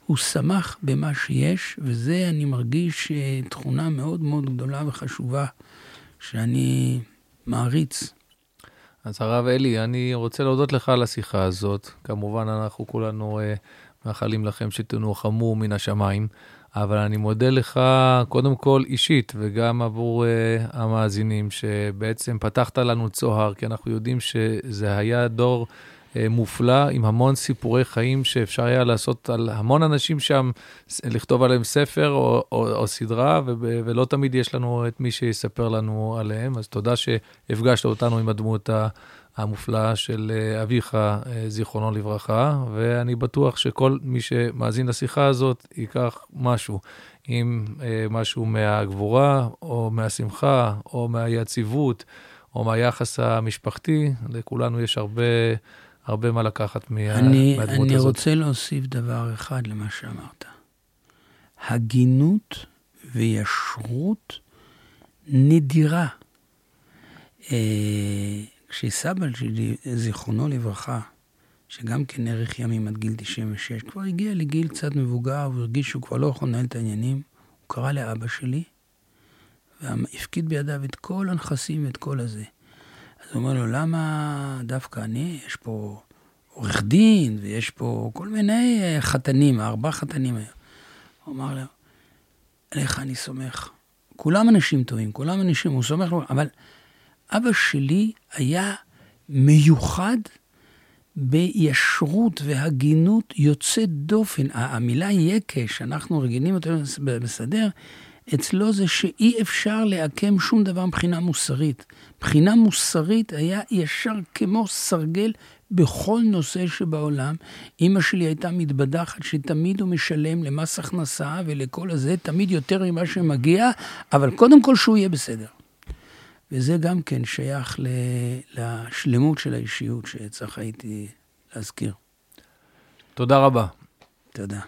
הוא שמח במה שיש, וזה אני מרגיש אה, תכונה מאוד מאוד גדולה וחשובה, שאני מעריץ. אז הרב אלי, אני רוצה להודות לך על השיחה הזאת. כמובן, אנחנו כולנו אה, מאחלים לכם שתנוחמו מן השמיים, אבל אני מודה לך קודם כל אישית, וגם עבור uh, המאזינים, שבעצם פתחת לנו צוהר, כי אנחנו יודעים שזה היה דור uh, מופלא, עם המון סיפורי חיים שאפשר היה לעשות על המון אנשים שם, לכתוב עליהם ספר או, או, או סדרה, ו, ולא תמיד יש לנו את מי שיספר לנו עליהם, אז תודה שהפגשת אותנו עם הדמות ה... המופלאה של אה, אביך, אה, זיכרונו לברכה, ואני בטוח שכל מי שמאזין לשיחה הזאת ייקח משהו, אם אה, משהו מהגבורה, או מהשמחה, או מהיציבות, או מהיחס המשפחתי, לכולנו יש הרבה, הרבה מה לקחת מה, אני, מהדמות אני הזאת. אני רוצה להוסיף דבר אחד למה שאמרת. הגינות וישרות נדירה. אה, כשסבא שלי, זיכרונו לברכה, שגם כן נערך ימים עד גיל 96, כבר הגיע לגיל קצת מבוגר והרגיש שהוא כבר לא יכול לנהל את העניינים, הוא קרא לאבא שלי והפקיד בידיו את כל הנכסים ואת כל הזה. אז הוא אומר לו, למה דווקא אני? יש פה עורך דין ויש פה כל מיני אה, חתנים, ארבעה חתנים היום. הוא אמר לו, עליך אני סומך. כולם אנשים טובים, כולם אנשים, הוא סומך, אבל אבא שלי היה מיוחד בישרות והגינות יוצאת דופן. המילה יקה, שאנחנו רגילים אותה בסדר, אצלו זה שאי אפשר לעקם שום דבר מבחינה מוסרית. מבחינה מוסרית היה ישר כמו סרגל בכל נושא שבעולם. אימא שלי הייתה מתבדחת שתמיד הוא משלם למס הכנסה ולכל הזה, תמיד יותר ממה שמגיע, אבל קודם כל שהוא יהיה בסדר. וזה גם כן שייך לשלמות של האישיות שצריך הייתי להזכיר. תודה רבה. תודה.